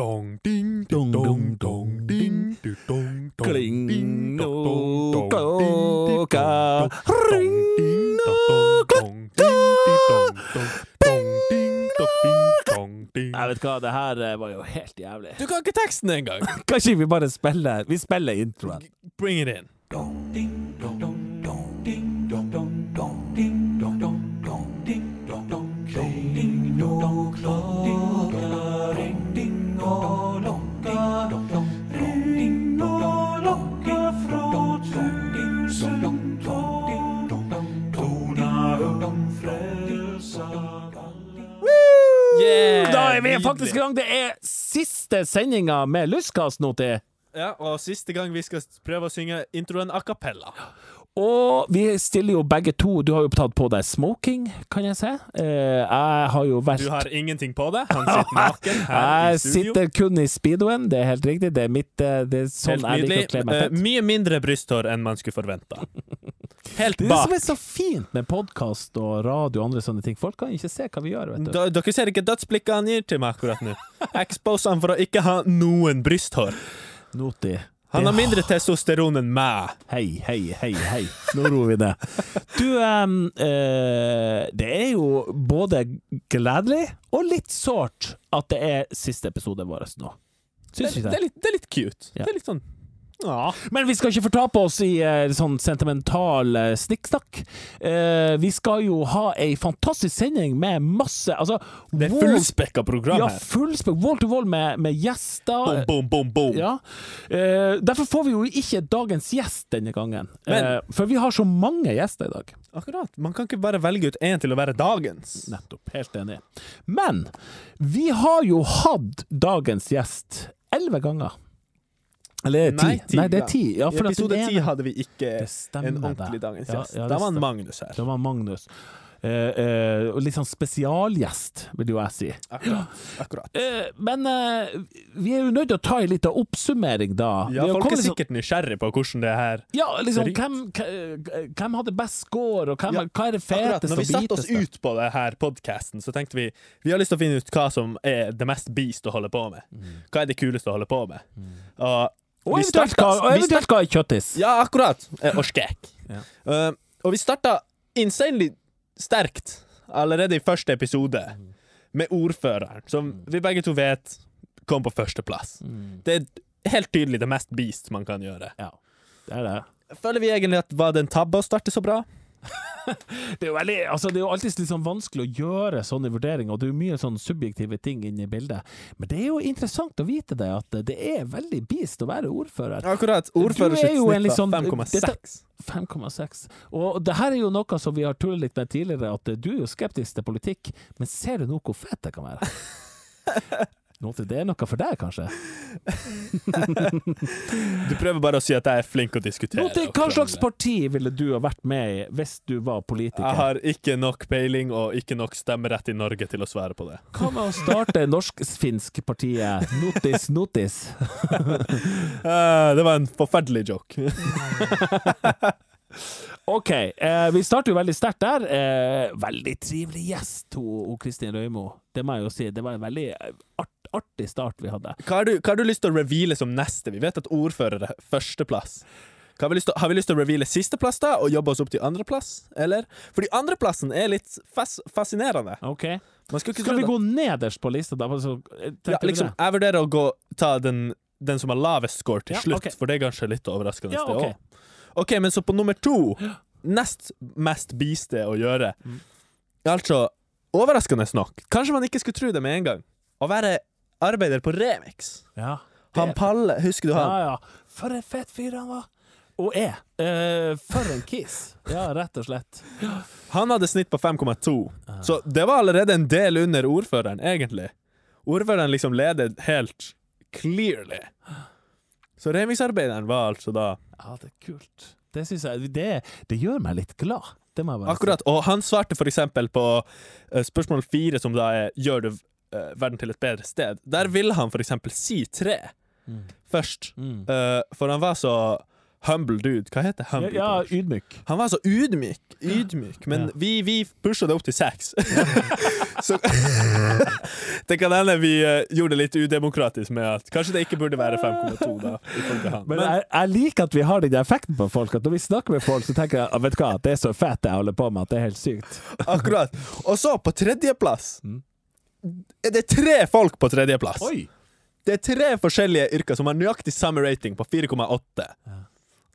dong, ding, Dong, dong, dong, ding, du, dong, dong, Kling ding, dong, dong, dong, ding, di, klokka dong, dong, ding, dong, dong, dong, ding, dong, dong, dong, ding, dong, ding, dong, ding. Jeg vet hva, det her eh, var jo helt jævlig. Du kan ikke teksten engang! Kanskje vi bare spiller Vi spiller introen. Bring it in. Faktisk gang. Det er siste sendinga med Lystkast nå til. Ja, og siste gang vi skal prøve å synge introen a cappella. Og vi stiller jo begge to Du har jo tatt på deg smoking, kan jeg se. Eh, jeg har jo vært Du har ingenting på deg. Han sitter naken her i Jeg sitter kun i speedoen, det er helt riktig. Det er mitt eh, det er Sånn Helt jeg nydelig. Eh, mye mindre brysthår enn man skulle forventa. Helt Det er det som er så fint med podkast og radio og andre sånne ting. Folk kan ikke se hva vi gjør, vet du. Dere ser ikke dødsblikket han gir til meg akkurat nå. Expose han for å ikke ha noen brysthår. Noti. Han har mindre testosteron enn meg. Hei, hei, hei, hei. Nå roer vi det. Du, um, uh, det er jo både gledelig og litt sårt at det er siste episode vår nå. Syns det, vi er det? litt, det er litt cute. Ja. Det er litt sånn ja. Men vi skal ikke fortape oss i eh, sånn sentimental eh, snikksnakk. Eh, vi skal jo ha ei fantastisk sending med masse Altså Det er fullspekka program Ja, her. fullspekk. Wall to wall med, med gjester. Boom, boom, boom, boom. Ja. Eh, derfor får vi jo ikke dagens gjest denne gangen. Men- Eh, for vi har så mange gjester i dag. Akkurat. Man kan ikke bare velge ut én til å være dagens. Nettopp. Helt enig. Men vi har jo hatt dagens gjest elleve ganger. Eller er det ti? Nei, ti Nei, det er ti. Ja, I episode ti ene- hadde vi ikke en ordentlig dagens gjest. ja, ja, da var. Magnus her. Det var Magnus. Eh, eh, litt sånn spesialgjest, vil jo jeg si. Akkurat. Akkurat. Eh, men eh, vi er jo nødt til å ta en liten oppsummering, da. Ja, folk er sikkert nysgjerrig på hvordan det her Ja, liksom, hvem, hvem- hadde best score, og hvem, Ja, hva er det feteste og biteste? når vi satte oss ut på det her podcasten, så tenkte vi vi har lyst til å finne ut hva som er det mest beast å holde på med. Hva er det kuleste å holde på med? Og, Og vi eventuelt eventuelt er kjøttis? Ja, akkurat. Eh, Og skrekk. Ja. uh, og vi starta insanely sterkt allerede i første episode med ordføreren, som vi begge to vet kom på førsteplass. Mm. Det er helt tydelig det mest beast man kan gjøre. Ja, det er det. Føler vi egentlig at var det en tabbe å starte så bra? Det er veldig, altså det er jo alltid sånn vanskelig å gjøre sånne vurderinger, og det er jo mye sånn subjektive ting inne i bildet. Men det er jo interessant å vite det, at det er veldig beast å være ordfører. Akkurat. Du Ordfører er jo en snitt litt var sånn- 5,6. 5,6. Og det her er jo noe som vi har tullet litt med tidligere, at du er jo skeptisk til politikk, men ser du nå hvor fett det kan være? Nå, det er noe for deg, kanskje? Du prøver bare å si at jeg er flink å diskutere. Noe, hva slags parti ville du ha vært med i hvis du var politiker? Jeg har ikke nok peiling og ikke nok stemmerett i Norge til å svare på det. Hva med å starte norsk-finsk partiet Notis Notis? Eh, det var en forferdelig joke. OK, eh, vi starter jo veldig sterkt der. Eh, veldig trivelig gjest, hun Kristin Røymo. Det må jeg jo si. Det var en veldig eh, art, artig start vi hadde. Hva har, du, hva har du lyst til å reveale som neste? Vi vet at ordfører er førsteplass. Hva har, vi lyst til, har vi lyst til å reveale sisteplass da, og jobbe oss opp til andreplass? Eller? Fordi andreplassen er litt fas fascinerende. OK. Ikke Skal vi gå nederst på lista, da? Så, eh, Ja, liksom, jeg vurderer å gå, ta den, den som har lavest score til Ja, slutt, okay. for det er kanskje litt overraskende. Ja, det ok. også. OK, men så på nummer to, nest mest beaste å gjøre, Mm. altså overraskende nok, kanskje man ikke skulle tro det med en gang, å være arbeider på Remix. Ja. Han Palle, husker du han? Ja, ja. For en fet fyr han var! Og er. Eh, for en kiss. Ja, rett og slett. Han hadde snitt på 5,2, så det var allerede en del under ordføreren, egentlig. Ordføreren liksom ledet helt clearly. Så Remix-arbeideren var altså da Ja, det er kult. Det syns jeg det, det gjør meg litt glad. Akkurat. Og han svarte for eksempel på eh, spørsmål fire, som da er 'Gjør du eh, verden til et bedre sted'? Der ville han for eksempel si tre Mm. først. Mm. Uh, for han var så humble dude. Hva heter humble? ja, ja ydmyk. Han var så ydmyk, ydmyk men Ja. vi, vi pusha det opp til seks. så det kan hende vi uh, gjorde det litt udemokratisk med at kanskje det ikke burde være 5,2, da. Men, Men, jeg, jeg liker at vi har den effekten på folk. At når vi snakker med folk, så tenker jeg "Ah, vet du hva, det er så fett jeg holder på med, at det er helt sykt. akkurat. Og så, på tredjeplass Mm. Er tre folk på tredjeplass. Det er tre forskjellige yrker som har nøyaktig samme rating, på 4,8. Ja.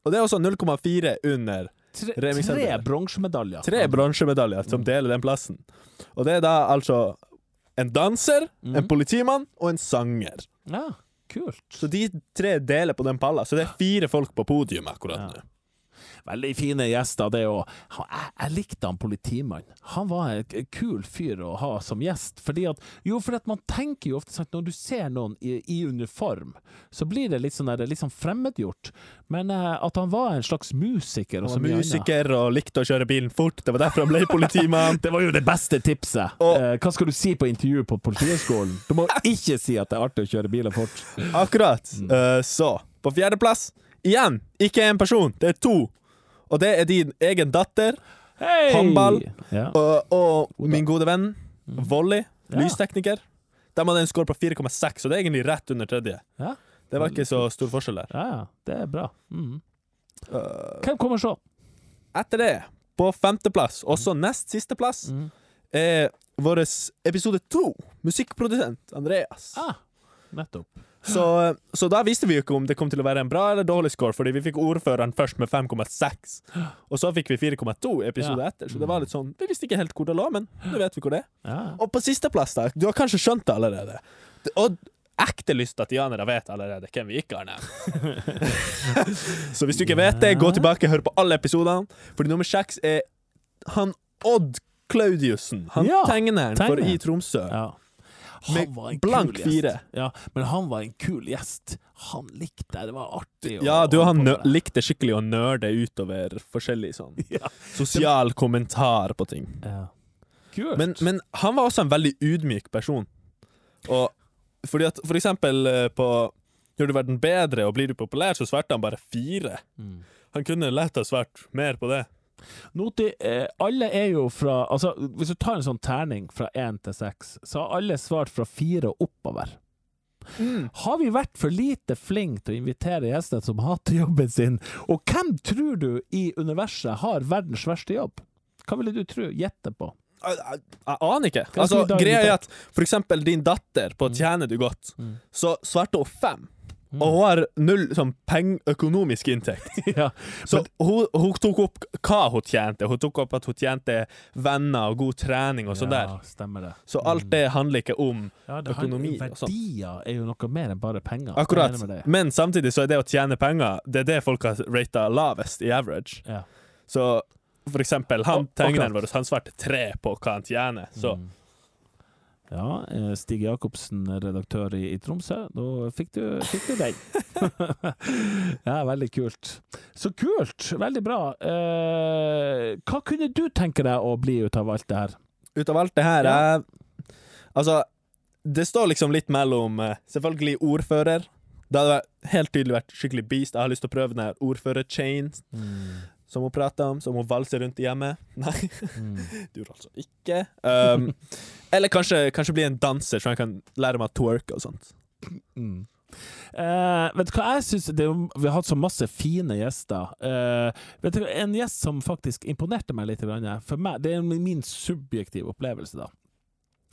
Og det er også 0,4 under Tre, tre bronsemedaljer. tre bronsemedaljer som deler den plassen. Og det er da altså en danser, en Mhm. politimann og en sanger. Ja, kult. Så de tre deler på den palla. Så det er fire folk på podium akkurat Ja. nå. Veldig fine gjester, det òg. Jeg, jeg likte han politimannen. Han var en kul fyr å ha som gjest. Fordi at, jo, for at man tenker jo ofte sånn når du ser noen i, i uniform, så blir det litt sånn, der, litt sånn fremmedgjort. Men eh, at han var en slags musiker og så mye musiker og likte å kjøre bilen fort. Det var derfor han ble politimann. Det var jo det beste tipset. Og- eh, hva skal du si på intervju på Politihøgskolen? Du må ikke si at det er artig å kjøre bilen fort. Akkurat. Mm. Uh, så, på fjerdeplass, igjen, ikke én person, det er to. Og det er din egen datter Hey! Håndball. Ja. og, og min gode venn Volley, Ja. lystekniker. De hadde en score på 4,6, så det er egentlig rett under tredje. Ja. Det var ikke så stor forskjell der. ja, ja, det er bra. Mm. Uh, Hvem kommer så? etter det, på femteplass, også nest siste plass, Mm. er vår episode to, musikkprodusent Andreas. Ah, nettopp. Så, så da visste vi jo ikke om det kom til å være en bra eller dårlig score, fordi vi fikk ordføreren først med 5,6, og så fikk vi 4,2 i episode Ja. etter, så det var litt sånn Vi visste ikke helt hvor det lå, men nå vet vi hvor det er. Ja. Og på sisteplass, da, du har kanskje skjønt det allerede. Og ekte lystatianere vet allerede hvem vi ikke har nevnt. så hvis du ikke vet det, gå tilbake og hør på alle episodene, fordi nummer seks er han Odd Claudiussen. Han Ja, tegneren for i Tromsø. ja. Med Han var en blank fire. Ja, men han var en kul gjest. Han likte det. Det var artig. å- Ja, du han likte skikkelig å nerde utover forskjellig sånn Ja. sosial kommentar på ting. ja. Kult. Men, men han var også en veldig ydmyk person. Og fordi at for eksempel eh, på Gjør du verden bedre og blir du populær, så svarte han bare fire. Mm. Han kunne lett ha svart mer på det. Noti, eh, alle er jo fra Altså, hvis du tar en sånn terning fra én til seks, så har alle svart fra fire og oppover. Har vi vært for lite flinke til å invitere gjester som hater jobben sin? Og hvem tror du i universet har verdens verste jobb? Hva ville du tro? Gjette på. Jeg, jeg, jeg aner ikke. Altså, greia er at for eksempel din datter på Tjener du godt, Mm. så svarte hun fem. Og hun har null sånn pengeøkonomisk inntekt. ja. Så hun, hun tok opp hva hun tjente. Hun tok opp at hun tjente venner og god trening og sånn der. Stemmer det. Så alt det handler ikke om Ja, det økonomi handler- Verdier er jo noe mer enn bare penger. Akkurat. Men samtidig så er det å tjene penger Det er det folk har rata lavest i average. Ja. Så for eksempel, han tegneren vår Han svarte tre på hva han tjener. Så Mm. Ja, eh, Stig Jacobsen, redaktør i, i Tromsø. Da fikk du, fikk du den. ja, veldig kult. Så kult! Veldig bra. Eh, hva kunne du tenke deg å bli ut av alt det her? ut av alt det her Ja. jeg, Altså, det står liksom litt mellom eh, Selvfølgelig ordfører. Det hadde helt tydelig vært skikkelig beast. Jeg har lyst til å prøve den her ordfører-chain som hun prater om, som hun valser rundt i hjemmet. Nei, Mm. det gjorde altså ikke. Um, eller kanskje, kanskje bli en danser, så jeg kan lære meg å twerke og sånt. Mm. Uh, vet du hva jeg synes det, Vi har hatt så masse fine gjester. Uh, vet du, hva, En gjest som faktisk imponerte meg litt, for meg, det er min subjektive opplevelse, da.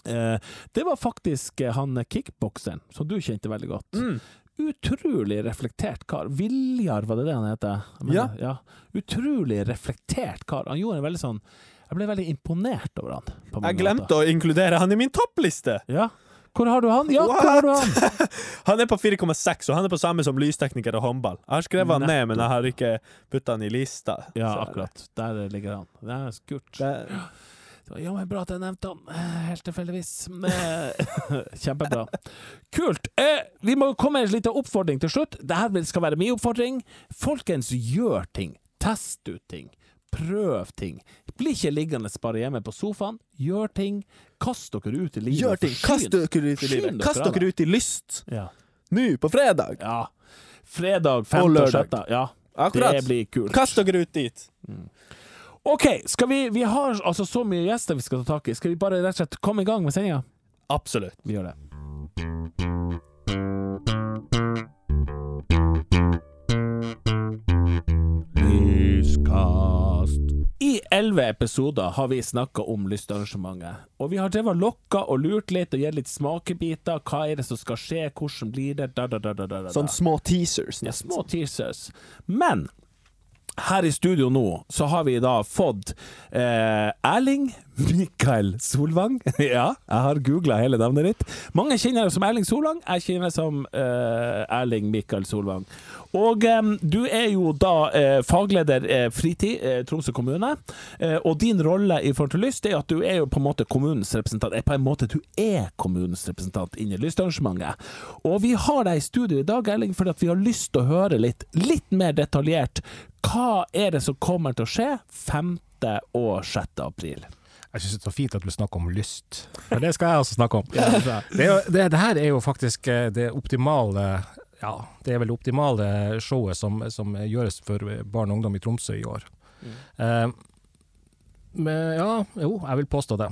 Uh, det var faktisk han kickbokseren, som du kjente veldig godt. Mm. Utrolig reflektert kar. Viljar, var det det han heter? Ja. ja. Utrolig reflektert kar. Han gjorde en veldig sånn Jeg ble veldig imponert over han. på Jeg glemte å inkludere han i min toppliste! Ja. Hvor har du han? Ja, hvor har du han? Han er på 4,6, og han er på samme som lystekniker og håndball. Jeg har skrevet han ned, men jeg har ikke putta han i lista. Ja, akkurat. Der ligger han. Det er skurt. Det, Det men bra at jeg nevnte han, eh, helt tilfeldigvis. Eh, Kjempebra. Kult. Eh, vi må komme med en liten oppfordring til slutt. Dette skal være min oppfordring. Folkens, gjør ting. Test ut ting. Prøv ting. Bli ikke liggende bare hjemme på sofaen. Gjør ting. Kast dere ut i livet. gjør ting! Kast dere ut i livet! Kast dere ut i lyst! Ja. Nå, på fredag! ja. Fredag Og 5. og lørdag. 6. Ja. Akkurat. Det blir kult. Kast dere ut dit. OK, skal vi Vi har altså så mye gjester vi skal ta tak i. Skal vi bare rett og slett komme i gang med sendinga? Absolutt. Vi gjør det. Lyskast. I elleve episoder har vi snakka om lystarrangementet. Og vi har drevet lokka og lurt litt og gitt litt smakebiter. Hva er det som skal skje, hvordan blir det? Da, da, da, da, da, da. Sånn små teasers. Ja, små teasers. Men her i studio nå så har vi da fått eh, Erling Mikael Solvang. ja, jeg har googla hele navnet ditt. Mange kjenner deg som Erling Solvang. Jeg kjenner deg som eh, Erling Mikael Solvang. Og eh, du er jo da eh, fagleder eh, fritid, eh, Tromsø kommune. Og din rolle i forhold til lyst er at du er jo på en måte kommunens representant. Er på en måte du er kommunens representant inni lystarrangementet. Og vi har deg i studio i dag, Erling, fordi vi har lyst til å høre litt, litt mer detaljert hva er det som kommer til å skje 5. og 6. april? Jeg syns det er så fint at du snakker om lyst, for det skal jeg også snakke om. Det, jo, det, det her er jo faktisk eh, det optimale ja, det er vel det optimale showet som, som gjøres for barn og ungdom i Tromsø i år. Eh, men ja, jo, jeg vil påstå det.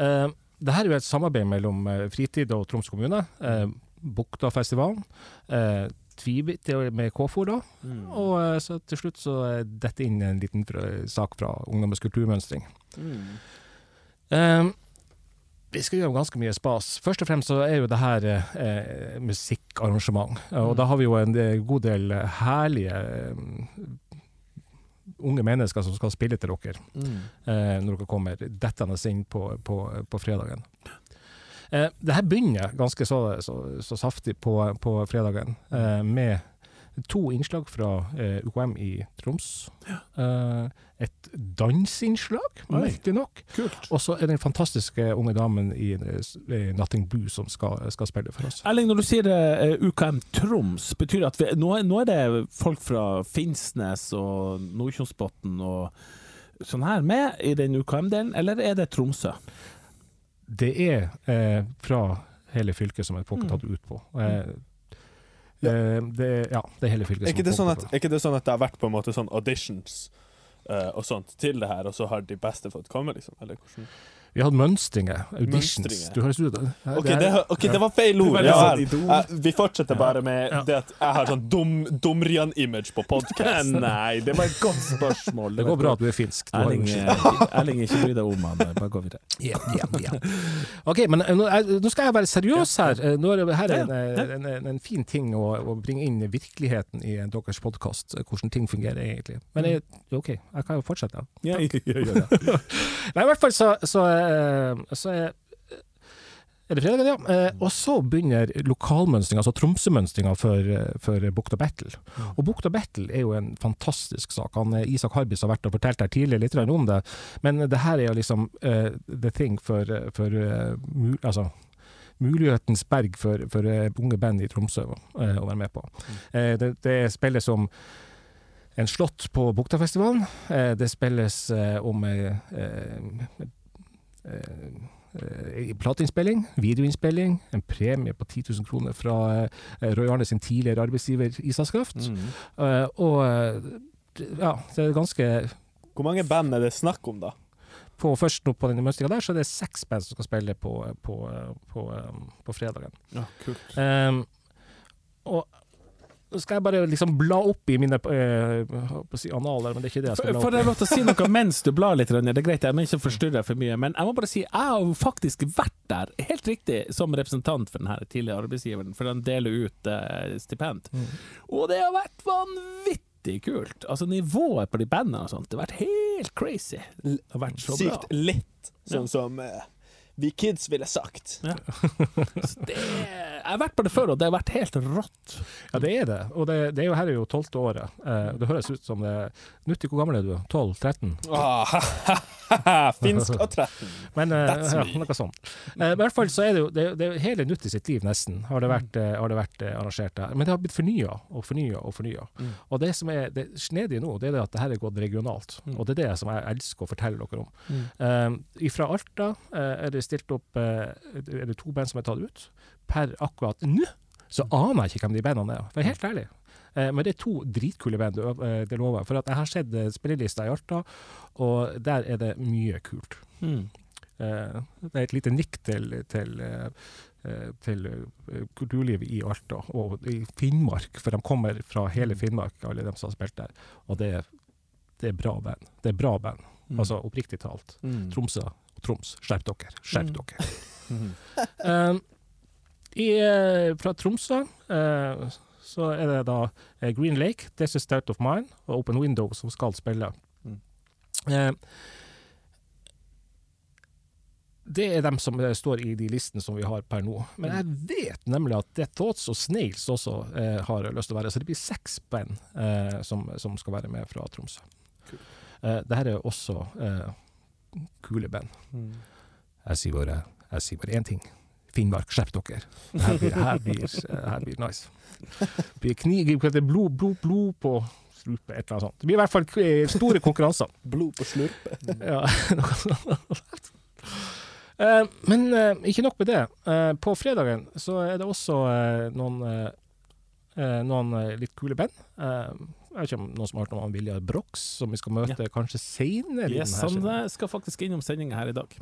Eh, det her er jo et samarbeid mellom eh, Fritid og Troms kommune. Uh, Buktafestivalen. Eh, Tvibit med KFOR, da. Og eh, så til slutt så detter dette inn en liten sak fra Ungdommens kulturmønstring. Eh, vi skal gjøre ganske mye spas. Først og fremst så er jo det her eh, musikkarrangement. Og da har vi jo en eh, god del eh, herlige eh, unge mennesker som skal spille til dere eh, når dere kommer dettende inn på, på, på fredagen. Eh, det her begynner ganske så, så, så saftig på, på fredagen, eh, med to innslag fra eh, UKM i Troms. Eh, et dansinnslag, Oi. merkelig nok. Kult. Og så er det den fantastiske unge damen i, i Nothing Blue som skal, skal spille for oss. Erling, når du sier eh, UKM Troms, betyr det at vi, nå, nå er det folk fra Finnsnes og Nordkjosbotn og sånn her med i den UKM-delen, eller er det Tromsø? Det er eh, fra hele fylket som er folk har tatt ut på. Eh, eh, det, ja, det er hele fylket Er som ikke, det har sånn at, på det. er ikke det sånn at det har vært på en måte sånn auditions eh, og sånt til det her, og så har de beste fått komme, liksom? Eller hvordan? Vi har mønstringer, auditions. Mønstringer. Du høres ut OK, det, ok, det var feil ord. Ja, sånn. Eh, vi fortsetter bare med Ja. det at jeg har sånn dum, dumrian-image på podkast. Nei, det var et godt spørsmål. Det går bra at du er finsk. Du Erling, eh, Erling, ikke bry deg om han. Bare gå videre. Yeah, yeah, yeah. OK, men eh, nå, skal jeg være seriøs her. Eh, Nå er det her er en, eh, en, en, en fin ting å, å bringe inn virkeligheten i eh, deres podkast. Hvordan ting fungerer egentlig. Men jeg, OK, jeg kan jo fortsette. Ja, det. Nei, i hvert fall så, så, eh, så er er det fredag, ja. Eh, og så begynner lokalmønstringa, altså Tromsø-mønstringa for, eh, for Bukta Battle. Og Bukta Battle er jo en fantastisk sak. Han, eh, Isak Harbis har vært og fortalt her tidligere litt om det, men det her er jo liksom uh, the thing for, for uh, mul altså, mulighetens berg for, for uh, unge band i Tromsø uh, å være med på. Eh, det, det spilles om en slott på Buktafestivalen. Eh, det spilles eh, om eh, eh, eh, eh, plateinnspilling, videoinnspilling, en premie på 10 000 kroner fra eh, Roy Arne sin tidligere arbeidsgiver Isakskraft. Mm. Eh, og eh, ja, det er ganske Hvor mange band er det snakk om, da? på Først nå på denne mønstringa der, så er det seks band som skal spille på, på, på, på fredagen. Ja, kult. Um, og skal jeg bare liksom bla opp i mine øh, si analer, men det er ikke det jeg skal bla opp i. Får jeg lov til å si noe mens du blar litt. Det er greit, jeg må ikke forstyrre deg for mye. Men jeg må bare si, jeg har faktisk vært der, helt riktig, som representant for den her tidligere arbeidsgiveren, for den deler ut eh, stipend. Mm. Og det har vært vanvittig kult. Altså Nivået på de bandene og sånt, det har vært helt crazy. Det har vært så bra. Sykt litt, sånn Ja. som eh, vi kids ville sagt. Så det, jeg har vært på det før, og det har vært helt rått. Ja, det er det. Og det, det er jo her er jo tolvte året. Eh, det høres ut som det Nutti, hvor gammel er du? 12-13? Ah, Finsk og 13. Men eh, That's ja, noe sånt. Eh, I hvert fall så er det jo det, det er hele Nutti sitt liv, nesten, har det vært, mm. har det vært eh, arrangert der. Men det har blitt fornya og fornya og fornya. Mm. Og det som er det snedige nå, det er det at det her er gått regionalt. Mm. Og det er det som jeg elsker å fortelle dere om. Mm. Eh, fra Alta eh, er det stilt opp eh, er det to band som er tatt ut. Per akkurat nå så aner jeg ikke hvem de bandene er, for helt ærlig. Eh, men det er to dritkule band, det lover jeg. For at jeg har sett eh, spillelista i Alta, og der er det mye kult. Mm. Eh, det er et lite nikk til, til, til kulturlivet i Alta og i Finnmark, for de kommer fra hele Finnmark, alle de som har spilt der. Og det, er- det er bra band. Det er bra band, Mm. altså oppriktig talt. Mm. Tromsø Troms, skjerp dere. Skjerp Mm. dere. Mm. Eh, i, eh, fra Tromsø uh, så er det da eh, Green Lake, This Is Start of Mine og Open Window som skal spille. Mm. Uh, det er dem som eh, står i de listene som vi har per nå. Men jeg vet nemlig at det Thoughts og Snails også uh, har lyst til å være. Så det blir seks band eh, som, som skal være med fra Tromsø. Eh, det her er også eh, kule band. Mm. Jeg sier bare, jeg sier bare én ting. Finnmark, skjerp dere. Her blir, her blir, her blir nice. Det blir knig, blod, blod, blod på slurpe, et eller annet sånt. Det blir i hvert fall eh, store konkurranser. Blod på slurpe. Ja, noe sånt. Eh, men eh, ikke nok med det. På fredagen så er det også noen, noen litt kule band. Jeg vet ikke om noen som har hørt om han Viljar Brox, som vi skal møte kanskje senere. Yes, han eh, skal faktisk innom sendinga her i dag.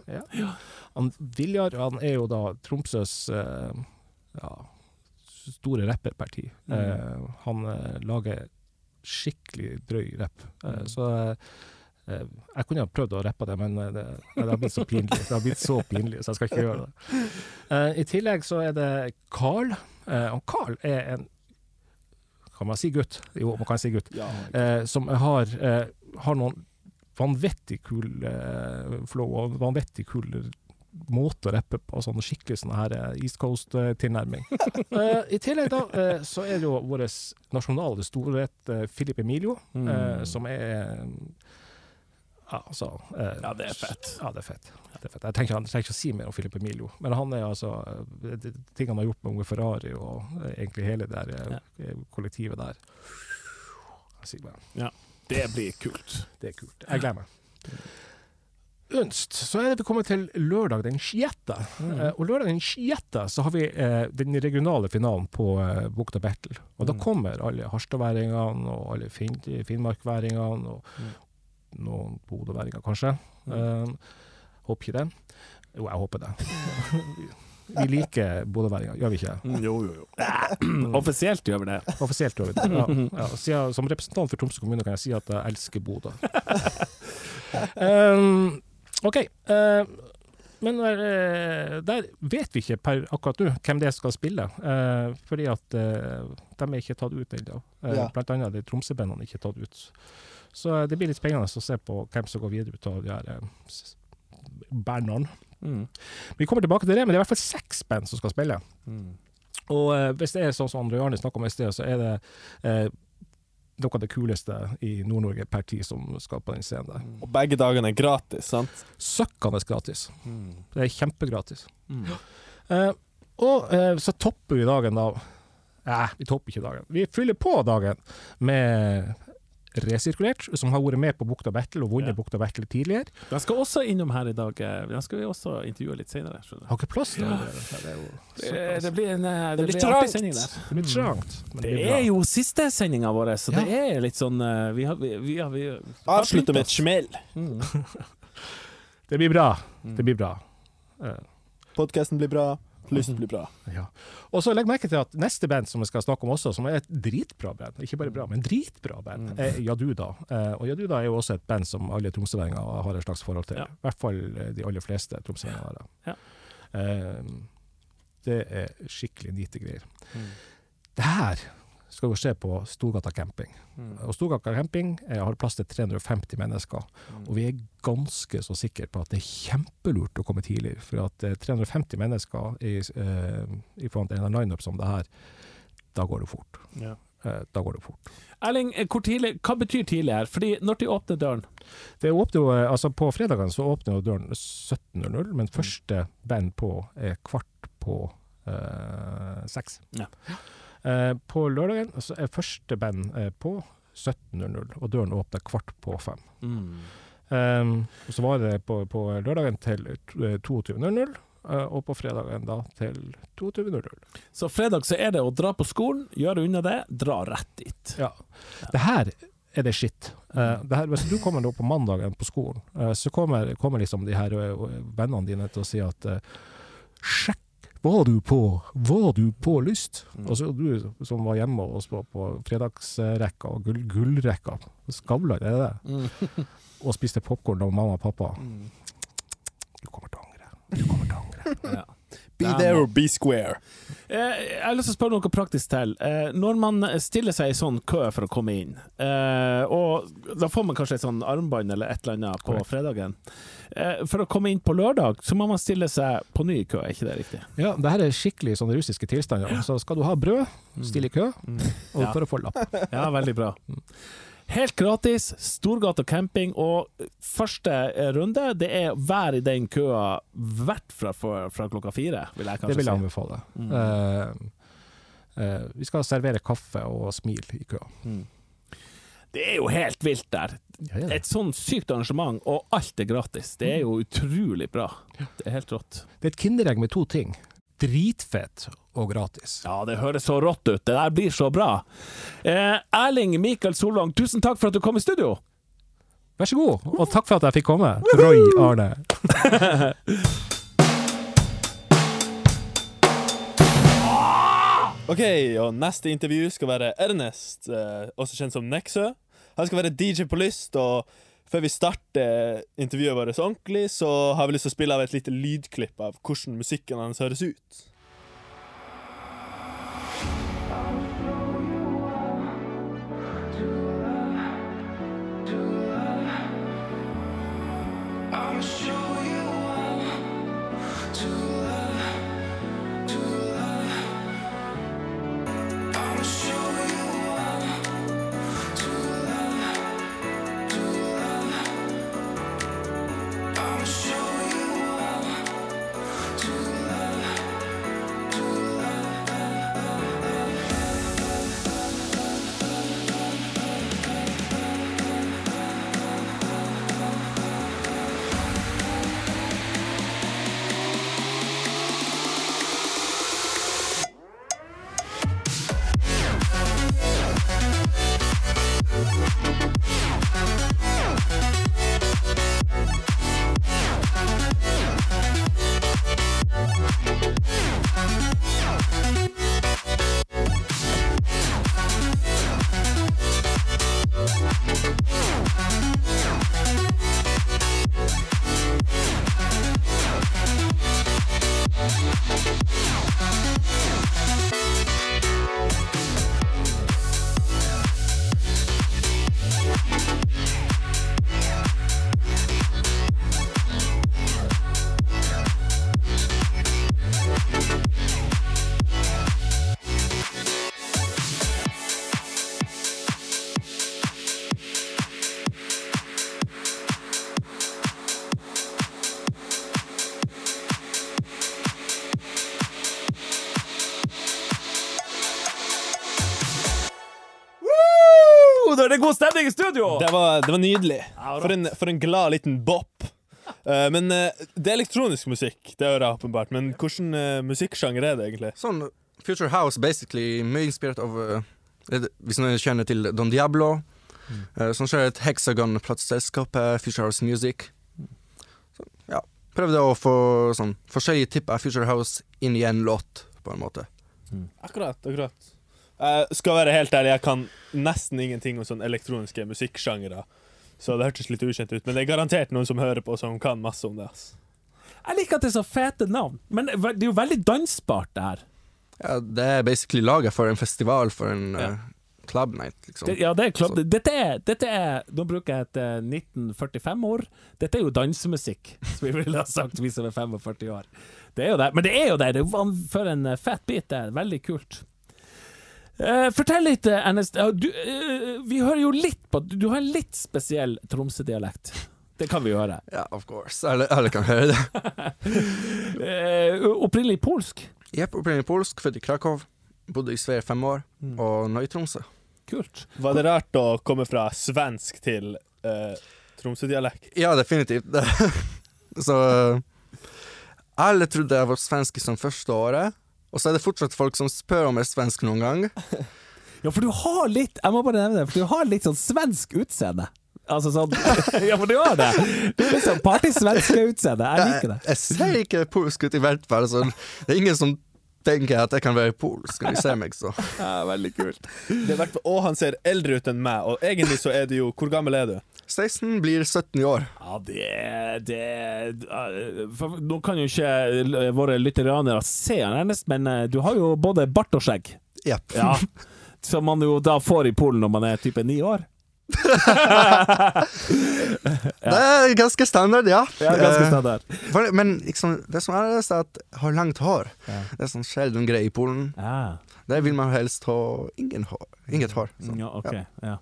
Han Viljar han er jo da Tromsøs uh, ja, store rapperparti. Mm. Uh, han uh, lager skikkelig drøy rapp. Mm. Så jeg kunne ha prøvd å rappe det, men det, det har blitt så pinlig. Det har blitt så pinlig, så jeg skal ikke gjøre det. I tillegg så er det Carl. Og Carl er en Kan man si gutt? Jo, man kan si gutt Ja. eh, som har, eh, har noen vanvittig kul eh, flow og vanvittig kul måte å rappe på. Sånn skikkelig sånn her eh, East Coast-tilnærming. eh, I tillegg da, eh, så er det jo vår nasjonale storhet eh, Philip Emilio, Mm. eh, som er ja, altså eh, Ja, det er fett. Ja, det er fett. Det er fett. Jeg trenger, ikke- å si mer om Filip Emilio, men han er altså eh, Ting han har gjort med Unge Ferrari og eh, egentlig hele det der, ja. kollektivet der sier Det blir kult. det er kult. Jeg gleder meg. Unst, så er det vi kommer til lørdag den 6. Mm. Eh, og lørdag den 6. så har vi eh, den regionale finalen på eh, Bukta Battle. Og da Mm. kommer alle harstadværingene og alle fin finnmarkværingene og Mm. Noen bodøværinger, kanskje. Eh, håper ikke det. Jo, jeg håper det. vi liker bodøværinger, gjør vi ikke? Mm, jo, jo, jo. Offisielt gjør vi det. Offisielt gjør vi det. Ja, ja. Siden, som representant for Tromsø kommune kan jeg si at jeg elsker Bodø. um, OK. Uh, men der, der vet vi ikke per akkurat nå hvem det er som skal spille. uh, fordi at uh, de er ikke tatt ut ennå. Uh, Ja. Blant annet de Tromsø-bandene er ikke tatt ut. Så det blir litt spennende å se på hvem som går videre ut av de her uh, bandene. Mm. Vi kommer tilbake til det, men det er i hvert fall seks band som skal spille. Mm. Og eh, hvis det er sånn som Andre Jarne snakka om i sted, så er det eh, noe av det kuleste i Nord-Norge per tid som skal på den scenen der. Og begge dagene er gratis, sant? Søkkende gratis. Mm. Det er kjempegratis. Mm. Eh, og eh, så topper vi dagen da Nei, vi topper ikke dagen. Vi fyller på dagen med Resirkulert, som har vært med på Bukta Battle og vunnet Ja. Bukta Battle tidligere. De skal også innom her i dag. De Den skal vi også intervjue litt senere. Har ikke plass til Ja. det. Det Det, det blir en eh, det blir trangt. sending der. Det blir trangt. men Det er jo siste sendinga vår, så Ja. det er litt sånn eh, Vi har, vi, vi har, vi har Avslutter med et smell. Mm. Det blir bra. Mm. Det blir bra. Uh. Podkasten blir bra. Lyst blir bra. Ja. Og så legg merke til at neste band som vi skal snakke om også, som er et dritbra band, ikke bare bra, men dritbra band, Mm. er Jaduda. Eh, og Jaduda er jo også et band som alle tromsøværinger har et slags forhold til. Ja. I hvert fall eh, de aller fleste tromsøværinger. Ja. Eh, det er skikkelig nite greier. Mm. Det her skal jo skje på Storgata camping. Mm. Og Storgata camping eh, har plass til 350 mennesker. Mm. Og vi er ganske så sikre på at det er kjempelurt å komme tidlig. For at eh, 350 mennesker i, eh, i forhold til en lineup som det her, da går det fort. Ja. Eh, da går det fort. Erling, eh, tidlig, hva betyr tidlig her? Fordi når de åpner døren Det åpner jo, eh, altså På fredagene så åpner døren 17.00, men første band på er kvart på eh, seks. Ja. Eh, på lørdagen så er første band eh, på 17.00, og døren åpner kvart på fem. mm. Um, og så var det på, på lørdagen til eh, 22.00, eh, og på fredagen da til 22.00. Så fredag så er det å dra på skolen, gjøre unna det, dra rett dit. Ja. Det her er det skitt. Uh, det her, hvis du kommer på mandagen på skolen, uh, så kommer, kommer liksom de her vennene dine til å si at uh, Sjekk, var du på, var du på lyst? Mm. Og så du som var hjemme og så på fredagsrekka og gull, gullrekka, Skavlan, er det det? Mm. Og spiste popkorn av mamma og pappa. Du kommer til å angre. Du kommer til å angre. Ja. Be Damn. there or be square. Eh, Jeg har lyst til å spørre noe praktisk til. Eh, Når man stiller seg i sånn kø for å komme inn, eh, og da får man kanskje et sånn armbånd eller et eller annet på fredagen. Eh, For å komme inn på lørdag, så må man stille seg på ny kø, er ikke det riktig? Ja, det her er skikkelig sånne russiske tilstander. Så skal du ha brød, still i kø, og Mm. Ja. for å få lapp. Ja, veldig bra. Helt gratis, Storgata camping, og første eh, runde, det er vær i den køa hvert fra, fra, klokka fire, vil jeg Det vil jeg si. anbefale. Mm. Uh, uh, vi skal servere kaffe og smil i køa. Mm. Det er jo helt vilt der. Et sånn sykt arrangement, og alt er gratis. Det er jo utrolig bra. Det er helt rått. Det er et kinderegg med to ting. Dritfett og gratis. Ja, det høres så rått ut. Det der blir så bra. Eh, Erling Mikael Solvang, tusen takk for at du kom i studio. Vær så god, og takk for at jeg fikk komme. Roy Arne. Ok, og neste intervju skal være Ernest, eh, også kjent som Nexø. Han skal være DJ på Lyst, og før vi starter intervjuet vårt ordentlig, så har vi lyst til å spille av et lite lydklipp av hvordan musikken hans høres ut. Stemning i studio! Det var, det var nydelig. For en, for en glad liten bop. Uh, men uh, det er elektronisk musikk, det hører jeg åpenbart. Men hvilken uh, musikksjanger er det egentlig? Sånn Future House, basically, mye inspirert av eh, Hvis noen kjenner til Don Diablo, uh, som skjer et Hexagon-plateselskap, eh, Future House Music. Så, ja, prøvde å få sånn forskjellige av Future House inn i en låt, på en måte. Akkurat, akkurat. Jeg skal være helt ærlig, jeg kan nesten ingenting om sånne elektroniske musikksjangere. Så det hørtes litt ukjent ut, men det er garantert noen som hører på som kan masse om det. ass. Jeg liker at det er så fete navn, men det er jo veldig dansbart, det her. Ja, det er basically laget for en festival, for en Ja. uh, club night, liksom. Det, ja, det er club Dette er, dette er Nå bruker jeg et eh, 1945-ord. Dette er jo dansemusikk, som vi ville ha sagt vi som er 45 år. Det er jo det. Men det er jo det. det er jo for en eh, fett bit, det. er Veldig kult. Eh, fortell litt, NST. Ernest. Du, uh, vi hører jo litt på Du har en litt spesiell Tromsø-dialekt. Det kan vi jo høre. Ja, of course. Alle, alle kan høre det. uh, opprinnelig polsk. Jepp, opprinnelig polsk, født i Krakow. Bodde i Sverige fem år, Mm. og nå i Tromsø. Kult. Var det rart å komme fra svensk til uh, Tromsø-dialekt? Ja, definitivt. Så eh, Alle trodde jeg var svensk som første året, og så er det fortsatt folk som spør om jeg er svensk noen gang. Ja, for du har litt Jeg må bare nevne det, for du har litt sånn svensk utseende. Altså sånn Ja, for du har det! Du er liksom partysvenske utseende. Jeg liker det. Jeg, jeg ser ikke polsk ut i hvert fall, så det er ingen som tenker at jeg kan være polsk når de ser meg, så. Ja, veldig kult. Det er og han ser eldre ut enn meg, og egentlig så er du jo Hvor gammel er du? 16 blir 17 i år. Ja, det, det uh, for, Nå kan jo ikke uh, våre lytterianere se han ernest, men uh, du har jo både bart og skjegg. Yep. Ja. Som man jo da får i Polen når man er type ni år. Det er ganske standard, ja. Ja, ganske Eh, standard. for- Men liksom, det som er, er at jeg har langt hår. Ja. Det er sånn sjelden greie i Polen. Ja. Der vil man helst ha ingen hår. Inget hår. Så. Ja, ok. Ja.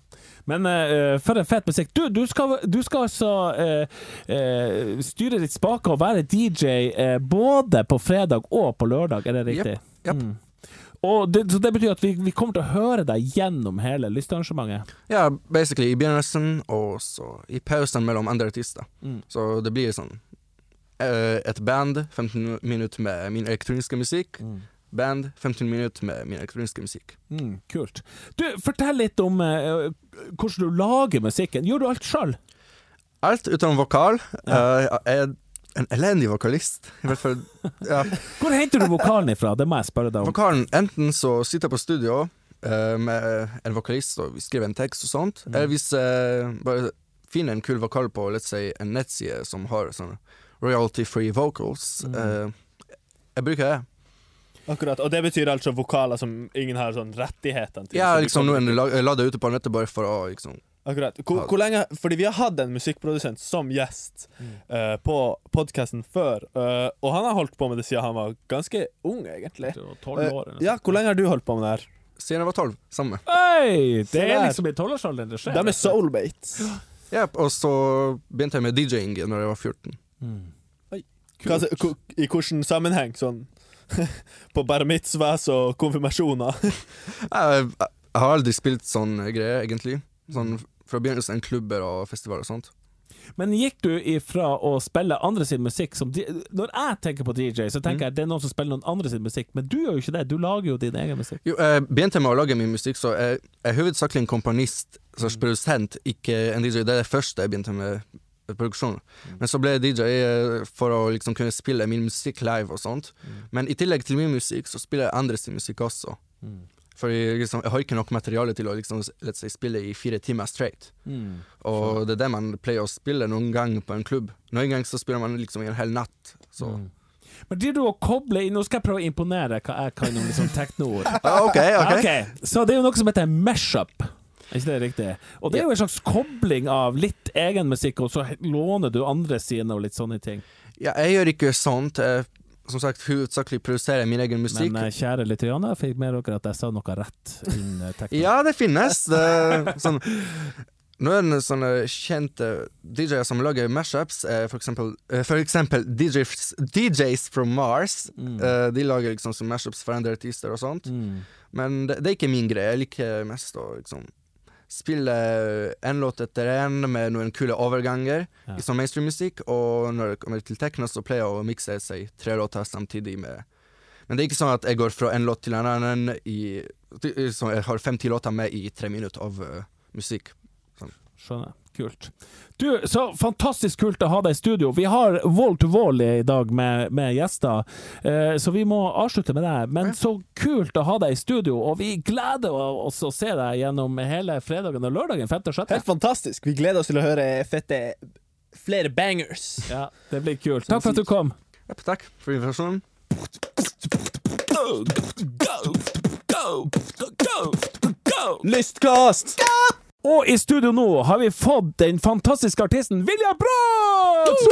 Men uh, for en fet musikk. Du, du, skal, du skal altså uh, uh, styre litt spaker og være DJ både på fredag og på lørdag, er det riktig? Japp. Mm. Og det, så det betyr at vi, vi kommer til å høre deg gjennom hele listearrangementet? Ja, basically i begynnelsen, og så i pausen mellom andre artister. Mm. Så det blir sånn eh, et band, 15 minutter med min elektroniske musikk. Mm. Band, 15 minutter med min elektroniske musikk. Mm, kult. Du, fortell litt om uh, hvordan du lager musikken. Gjør du alt sjøl? Alt utenom vokal. Ja. Uh, jeg en elendig vokalist. I hvert fall ja. Hvor henter du vokalen ifra? Det må jeg spørre deg om. Vokalen, enten så sitter jeg på studio uh, med en vokalist og vi skriver en tekst og sånt, Mm. eller hvis jeg bare finner en kul vokal på let's say, en nettside som har sånn royalty free vocals, Mm. uh, jeg bruker det. Akkurat, Og det betyr altså vokaler som ingen har sånn rettighetene til. Ja, liksom noen la, la det ute på nettet bare for å liksom Akkurat. Hvor, hvor lenge Fordi vi har hatt en musikkprodusent som gjest eh, på podkasten før, uh, og han har holdt på med det siden han var ganske ung, egentlig. År? uh, ja, hvor lenge har du holdt på med det her? Siden jeg var tolv. Samme. Se Det er liksom i tolvårsalderen det skjer. De er soulmates. Ja, og så begynte jeg med DJ-ing når jeg var 14. Mm. Hva, I hvilken sammenheng? Sånn på bar mitzvahs og konfirmasjoner? Jeg, jeg har aldri spilt sånn greie, egentlig. Sånn fra begynnelsen klubber og festivaler og sånt. Men gikk du ifra å spille andre sin musikk som Når jeg tenker på DJ, så tenker jeg at det er noen som spiller noen andre sin musikk, men du gjør jo ikke det. Du lager jo din egen musikk. Jo, jeg begynte med å lage min musikk, så jeg jeg er hovedsakelig en komponist, slags produsent, ikke en DJ. Det er det første jeg begynte med produksjon. Men så ble jeg DJ eh, for å liksom kunne spille min musikk live og sånt. Men i tillegg til min musikk, så spiller jeg andre sin musikk også. For jeg, liksom, jeg har ikke nok materiale til å liksom, let's say, spille i fire timer straight. Og det er det man pleier å spille noen gang på en klubb. Noen gang så spiller man liksom i en hel natt. Så Men det du å koble inn Nå skal jeg prøve å imponere hva jeg kan om liksom teknoord. ah, OK, OK. okay, Så det er jo noe som heter mashup. Er ikke det riktig? Og det er jo en slags kobling av litt egen musikk, og så låner du andre sine og litt sånne ting. Ja, jeg gjør ikke sånt. Jeg, som sagt, hovedsakelig produserer min egen musikk. Men eh, kjære lytterianer, fikk med dere at jeg sa noe rett innen eh. Ja, det finnes. Det, sånn, noen sånne kjente DJ-er som lager mashups, er for eksempel, eh, for eksempel DJs, DJs from Mars. Mm. de lager liksom mashups for andre artister og sånt. Mm. Men det, det er ikke min greie. Jeg liker mest å liksom spille en låt etter en med noen kule overganger Ja. i sånn mainstream-musikk, og når det kommer til techno, så pleier jeg å mikse seg tre låter samtidig med Men det er ikke sånn at jeg går fra en låt til en annen i så Jeg har fem-ti låter med i tre minutter av uh, musikk. Skjønner. Kult. Du, så fantastisk kult å ha deg i studio. Vi har Wall to Wall i dag med, med gjester, eh, så vi må avslutte med det. Men så kult å ha deg i studio, og vi gleder oss å se deg gjennom hele fredagen og lørdagen 5. og 6. Helt fantastisk. Vi gleder oss til å høre fette flere bangers. Ja, det blir kult. Takk for at du kom. Ja, takk for invitasjonen. Lystkast! Og i studio nå har vi fått den fantastiske artisten Vilja Brått!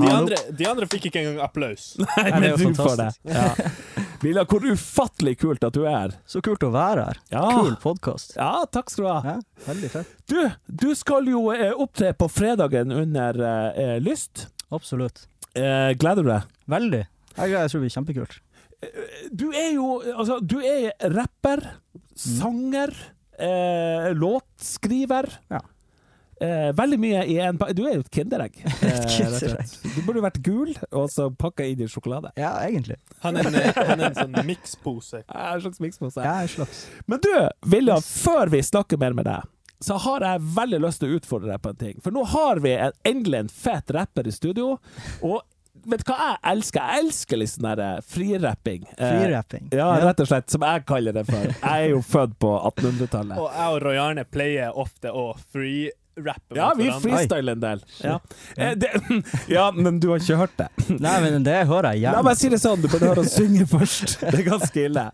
De andre, de andre fikk ikke engang applaus. Nei, det er men jo du får det. fantastisk. Ja. Vilja, hvor ufattelig kult at du er her. Så kult å være her. Ja. Kul podkast. Ja, takk skal du ha. Ja, veldig fett. Du, du skal jo eh, opptre på fredagen under eh, Lyst. Absolutt. Eh, gleder du deg? Veldig. Jeg, jeg tror det blir kjempekult. Du er jo Altså, du er rapper, sanger, eh, låtskriver. Ja. Eh, veldig mye i en pakke Du er jo et kinderegg. eh. Du burde vært gul, og så pakka inn i sjokolade. Ja, egentlig. Han er en, han er en sånn mikspose. Ja, En slags mikspose. Ja, en slags. Men du, Vilja, før vi snakker mer med deg, så har jeg veldig lyst til å utfordre deg på en ting. For nå har vi en, endelig en fet rapper i studio, og vet du hva jeg elsker? Jeg elsker litt sånn der frirapping. Eh, Ja, rett og slett, som jeg kaller det for. Jeg er jo født på 1800-tallet. Og jeg og Roy Arne pleier ofte å free-rappe Ja, vi freestyler en del. Ja. Eh, det, ja, men du har ikke hørt det. Nei, men det hører jeg La gjerne. meg si det sånn, du burde høre oss synge først. Det er ganske ille.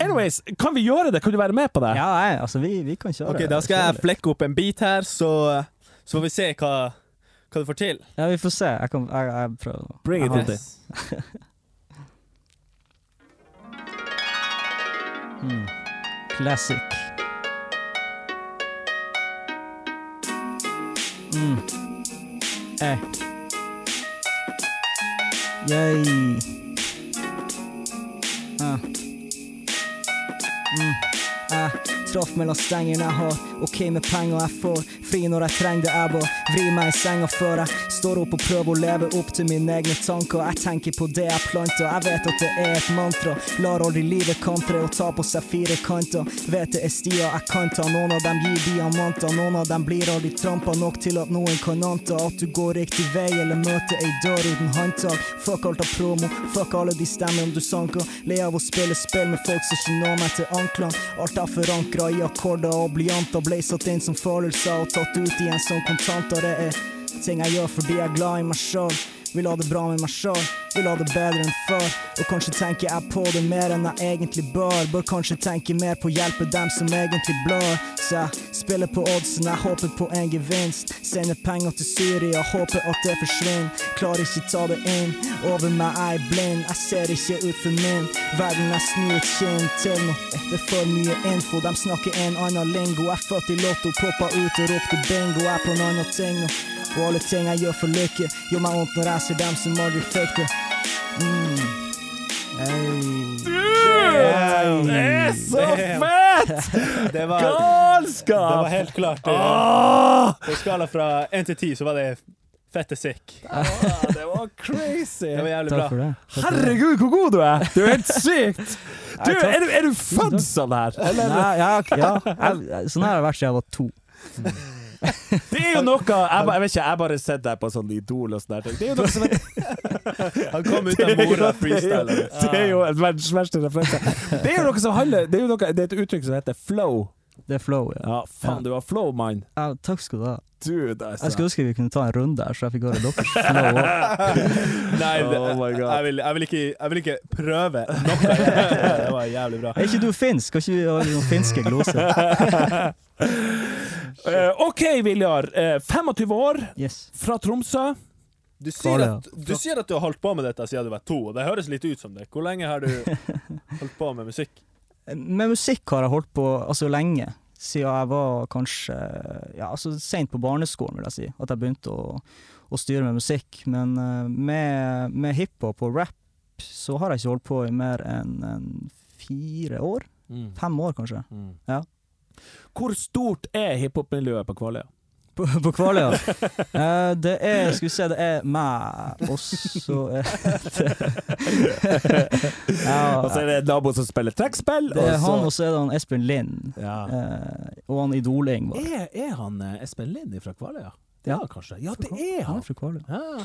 Anyways, kan vi gjøre det? Kan du være med på det? Ja, jeg, altså, vi, vi kan kjøre. Ok, Da skal jeg flekke opp en bit her, så, så får vi se hva, hva du får til. Ja, vi får se. Jeg, kan, jeg, jeg prøver nå. Bring it, Aha. Mm. Classic. Mm. Eh. Yay. Ah. Mm. Jeg traff mellom stengene jeg har. OK med penger jeg får. Fri når jeg trenger det. Jeg bare vri meg i senga før jeg står opp og prøver å leve opp til mine egne tanker. Jeg tenker på det jeg planter. Jeg vet at det er et mantra. Lar aldri livet kantre og ta på seg fire kanter. Vet det er stier jeg kan ta. Noen av dem gir diamanter. Noen av dem blir aldri trampa nok til at noen kan anta at du går riktig vei eller møter ei dør uten håndtak. Fuck alt av promo. Fuck alle de stemmene du sanker. Le av å spille spill med folk som ikke når meg til anklene. Alt er forankra i akkorder og blyanter. Ble satt inn som følelser og tatt ut igjen som kontanter. Det er ting jeg gjør fordi jeg er glad i meg sjøl. Vil ha det bra med meg sjøl, vil ha det bedre enn før. Og kanskje tenker jeg på det mer enn jeg egentlig bør. Bør kanskje tenke mer på å hjelpe dem som egentlig blør. Så jeg spiller på oddsen, jeg håper på en gevinst. Sender penger til Syria, håper at det forsvinner. Klarer ikke ta det inn, over meg er jeg blind. Jeg ser ikke ut for min verden, jeg snur et kinn til nå. Det er for mye info, de snakker en annen lingo. Jeg er født i Lotto, poppa ut og ropte bingo. Jeg er på en annen ting nå. Og alle ting jeg gjør for lykke, gjør meg vondt når jeg ser dem som aldri fikk det. Mm. Hey. Det er så fett! Det var, det var helt klart eh, Åh! På skala fra én til ti så var det fette sick. Ah, det var crazy! Det var jævlig bra. det. Det. Herregud, hvor god du er! Du er helt sykt! Du, er, du, er du født sånn her? Eller? Nei, ja, ja, jeg, sånn her har jeg vært siden jeg var to. Det er jo noe Jeg, jeg vet ikke, jeg bare sett deg på sånn Idol og sånne ting. Det er jo noe som er Han kom ut av mora freestyler. Det er jo en verdens verste referanse. Det er jo noe som handler Det er jo noe, det er et uttrykk som heter flow. Det er flow, ja. Ja, faen, du har flow, mann. ja. Takk skal du ha. Dude, Jeg altså. skulle ønske vi kunne ta en runde her, så jeg fikk høre deres flow òg. Nei, det, Oh jeg, vil, jeg, vil ikke, jeg vil ikke prøve noe. Det var jævlig bra. Er ikke du finsk? Skal ikke vi ha noen finske gloser? Eh, OK, Viljar. Eh, 25 år, Yes. fra Tromsø. Du sier, at, du sier at du har holdt på med dette siden du var to, og det høres litt ut som det. Hvor lenge har du holdt på med musikk? Med musikk har jeg holdt på altså lenge. Siden jeg var kanskje ja, altså sent på barneskolen, vil jeg si. At jeg begynte å, å styre med musikk. Men eh, med, med hiphop og rap så har jeg ikke holdt på i mer enn en fire år. Fem år, kanskje. Ja. Hvor stort er hiphop-miljøet på Kvaløya? På, på Kvaløya. Uh, det er Skal vi se, det er meg, og så er det ja, Og så er det en nabo som spiller trekkspill. Det er han, og så er det han Espen Lind. ja. Uh, og han Idoling. er, er han eh, Espen Lind fra Kvaløya? Ja. kanskje. Ja, det er Han han. er fra Kvaløya. Ja.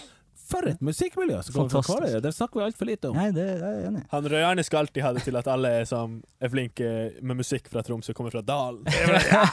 For et musikkmiljø som kommer fra Fantastisk. Det snakker vi altfor lite om. Nei, det det er jeg enig i. Han Røyarne skal alltid ha det til at alle som er flinke med musikk fra Tromsø, kommer fra dalen.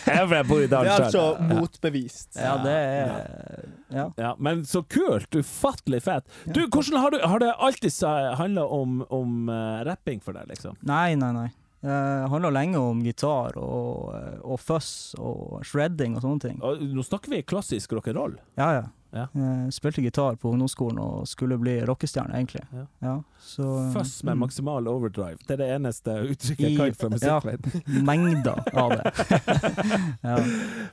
Det Jeg bor i er altså motbevist. Ja, det er Ja. Ja, men så kult! Ufattelig fett. Du, hvordan har, du, har det alltid handla om, om eh, rapping for deg, liksom? Nei, nei, nei. Det handler lenge om gitar og, og fuzz og shredding og sånne ting. Nå snakker vi klassisk rock'n'roll. Ja, ja. Ja. Jeg spilte gitar på ungdomsskolen og skulle bli rockestjerne, egentlig. Ja. så Fuzz med mm, maksimal overdrive. Det er det eneste uttrykket jeg kan fra ja. Mengder av det. ja.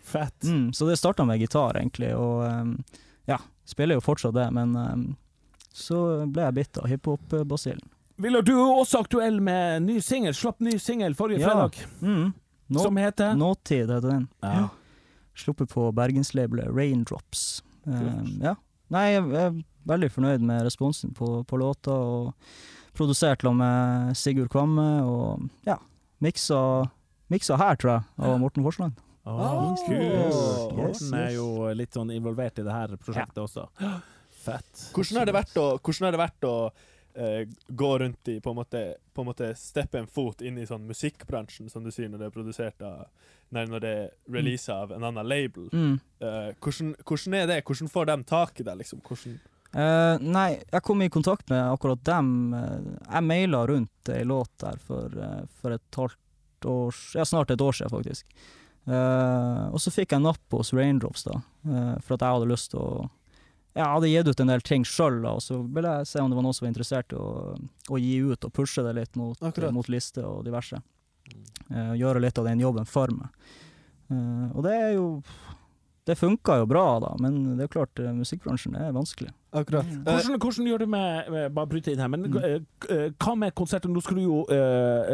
Fett. mm, så det starta med gitar, egentlig, og um, ja, spiller jo fortsatt det, men um, så ble jeg bitt av hiphop-basillen. Villar, du er også aktuell med ny singel. Slapp ny singel forrige Ja. fredag, Mm. Nå, som heter Nåtid heter den. Ja. Sluppet på bergenslabelet Raindrops. Eh, ja. Nei, jeg er veldig fornøyd med responsen på, på låta, og produsert sammen med Sigurd Kvamme, og ja, miksa, miksa her, tror jeg, av Morten Forsland. Oh, oh, kult. Morten er jo litt sånn involvert i det her prosjektet også. Fett. Hvordan har det vært å, hvordan har det vært å eh, gå rundt i på en, måte, på en måte steppe en fot inn i sånn musikkbransjen, som du sier, når det er produsert av Nei, når det er releasa av en annen label. Mm. Eh, hvordan, hvordan er det? Hvordan får de tak i deg, liksom? Hvordan Uh, nei, jeg kom i kontakt med akkurat dem. eh, jeg maila rundt ei låt der for, eh, for et halvt år Ja, snart et år siden, faktisk. Uh, og så fikk jeg napp hos Raindrops, da, uh, for at jeg hadde lyst til å Jeg hadde gitt ut en del ting sjøl, og så ville jeg se om det var noen som var interessert i å, å gi ut og pushe det litt mot, Akkurat. mot liste og diverse. Uh, gjøre litt av den jobben for meg. Uh, og det er jo Det funka jo bra, da, men det er klart, eh, musikkbransjen er vanskelig. Akkurat. Mm. Eh, Hvordan, hvordan gjør du med, med Bare bryte inn her, men Mm. eh, hva med konserten? Nå skal du jo uh,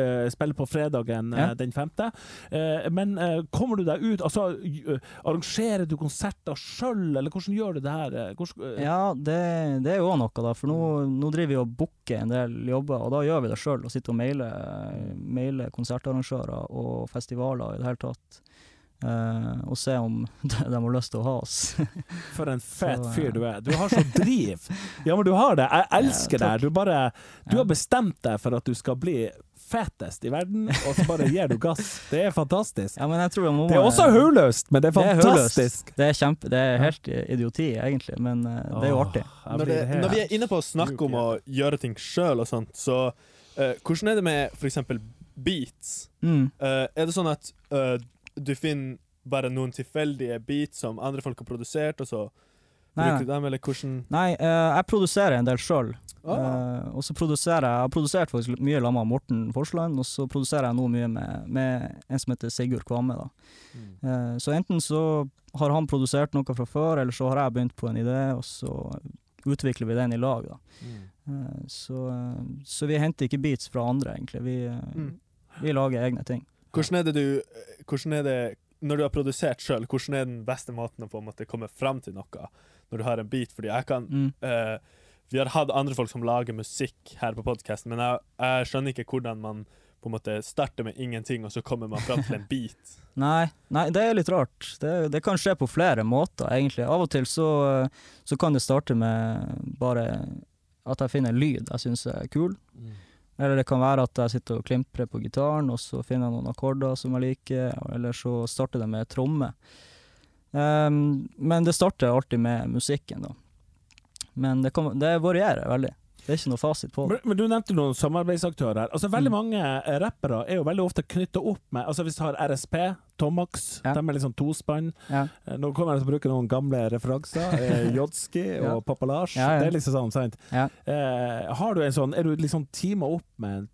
eh, spille på fredagen Ja. den femte. uh, men uh, kommer du deg ut Altså, arrangerer du konserter sjøl, eller hvordan gjør du det her? Hvordan, Ja, det, det er jo òg noe, da. For nå, nå driver vi og booker en del jobber, og da gjør vi det sjøl. Og sitter og mailer, mailer konsertarrangører og festivaler i det hele tatt. Eh, og se om de, de har lyst til å ha oss. For en fet eh, fyr du er. Du har så driv. Ja, men du har det. Jeg elsker Ja, deg. Du bare Du Ja. har bestemt deg for at du skal bli fetest i verden, og så bare gir du gass. Det er fantastisk. ja, men jeg tror jeg må, Det er også huløst, men det er Det er Det er kjempe, det er helt idioti, egentlig, men uh, det er jo artig. Åh, når, det, når vi er inne på å snakke om å gjøre ting sjøl og sånt, så uh, hvordan er det med f.eks. beats? Mm. Eh, er det sånn at eh, du finner bare noen tilfeldige beats som andre folk har produsert, og så Nei, bruker du dem, eller hvordan Nei, uh, jeg produserer en del sjøl. Uh, og så produserer jeg Jeg har produsert faktisk mye sammen med Morten Forsland, og så produserer jeg nå mye med, med en som heter Sigurd Kvamme. da. Eh, så enten så har han produsert noe fra før, eller så har jeg begynt på en idé, og så utvikler vi den i lag. da. Eh, så, eh, så vi henter ikke beats fra andre, egentlig. Vi, eh, Mm. vi lager egne ting. Hvordan er det du Hvordan er det Når du har produsert sjøl, hvordan er den beste måten å på en måte komme fram til noe når du har en beat? Fordi jeg kan Mm. uh, Vi har hatt andre folk som lager musikk her på podkasten, men jeg, jeg skjønner ikke hvordan man på en måte starter med ingenting, og så kommer man fram til en beat. Nei, nei, det er litt rart. Det, det kan skje på flere måter, egentlig. Av og til så, så kan det starte med bare at jeg finner en lyd jeg syns er kul. Eller det kan være at jeg sitter og klimprer på gitaren, og så finner jeg noen akkorder som jeg liker, eller så starter det med tromme. Um, men det starter alltid med musikken, da. Men det, kan, det varierer veldig. Det er ikke noe fasit på det. Men, men du nevnte noen samarbeidsaktører. Altså Veldig Mm. mange eh, rappere er jo veldig ofte knytta opp med Altså Hvis du har RSP, Tomax, Ja. de er liksom tospann. Ja. Eh, Nå kommer jeg til å bruke noen gamle referanser. Eh, Jodski Ja. og Papalasj. Ja. Det er liksom sånn, sant? Eh, har du en sånn Er du liksom teama opp med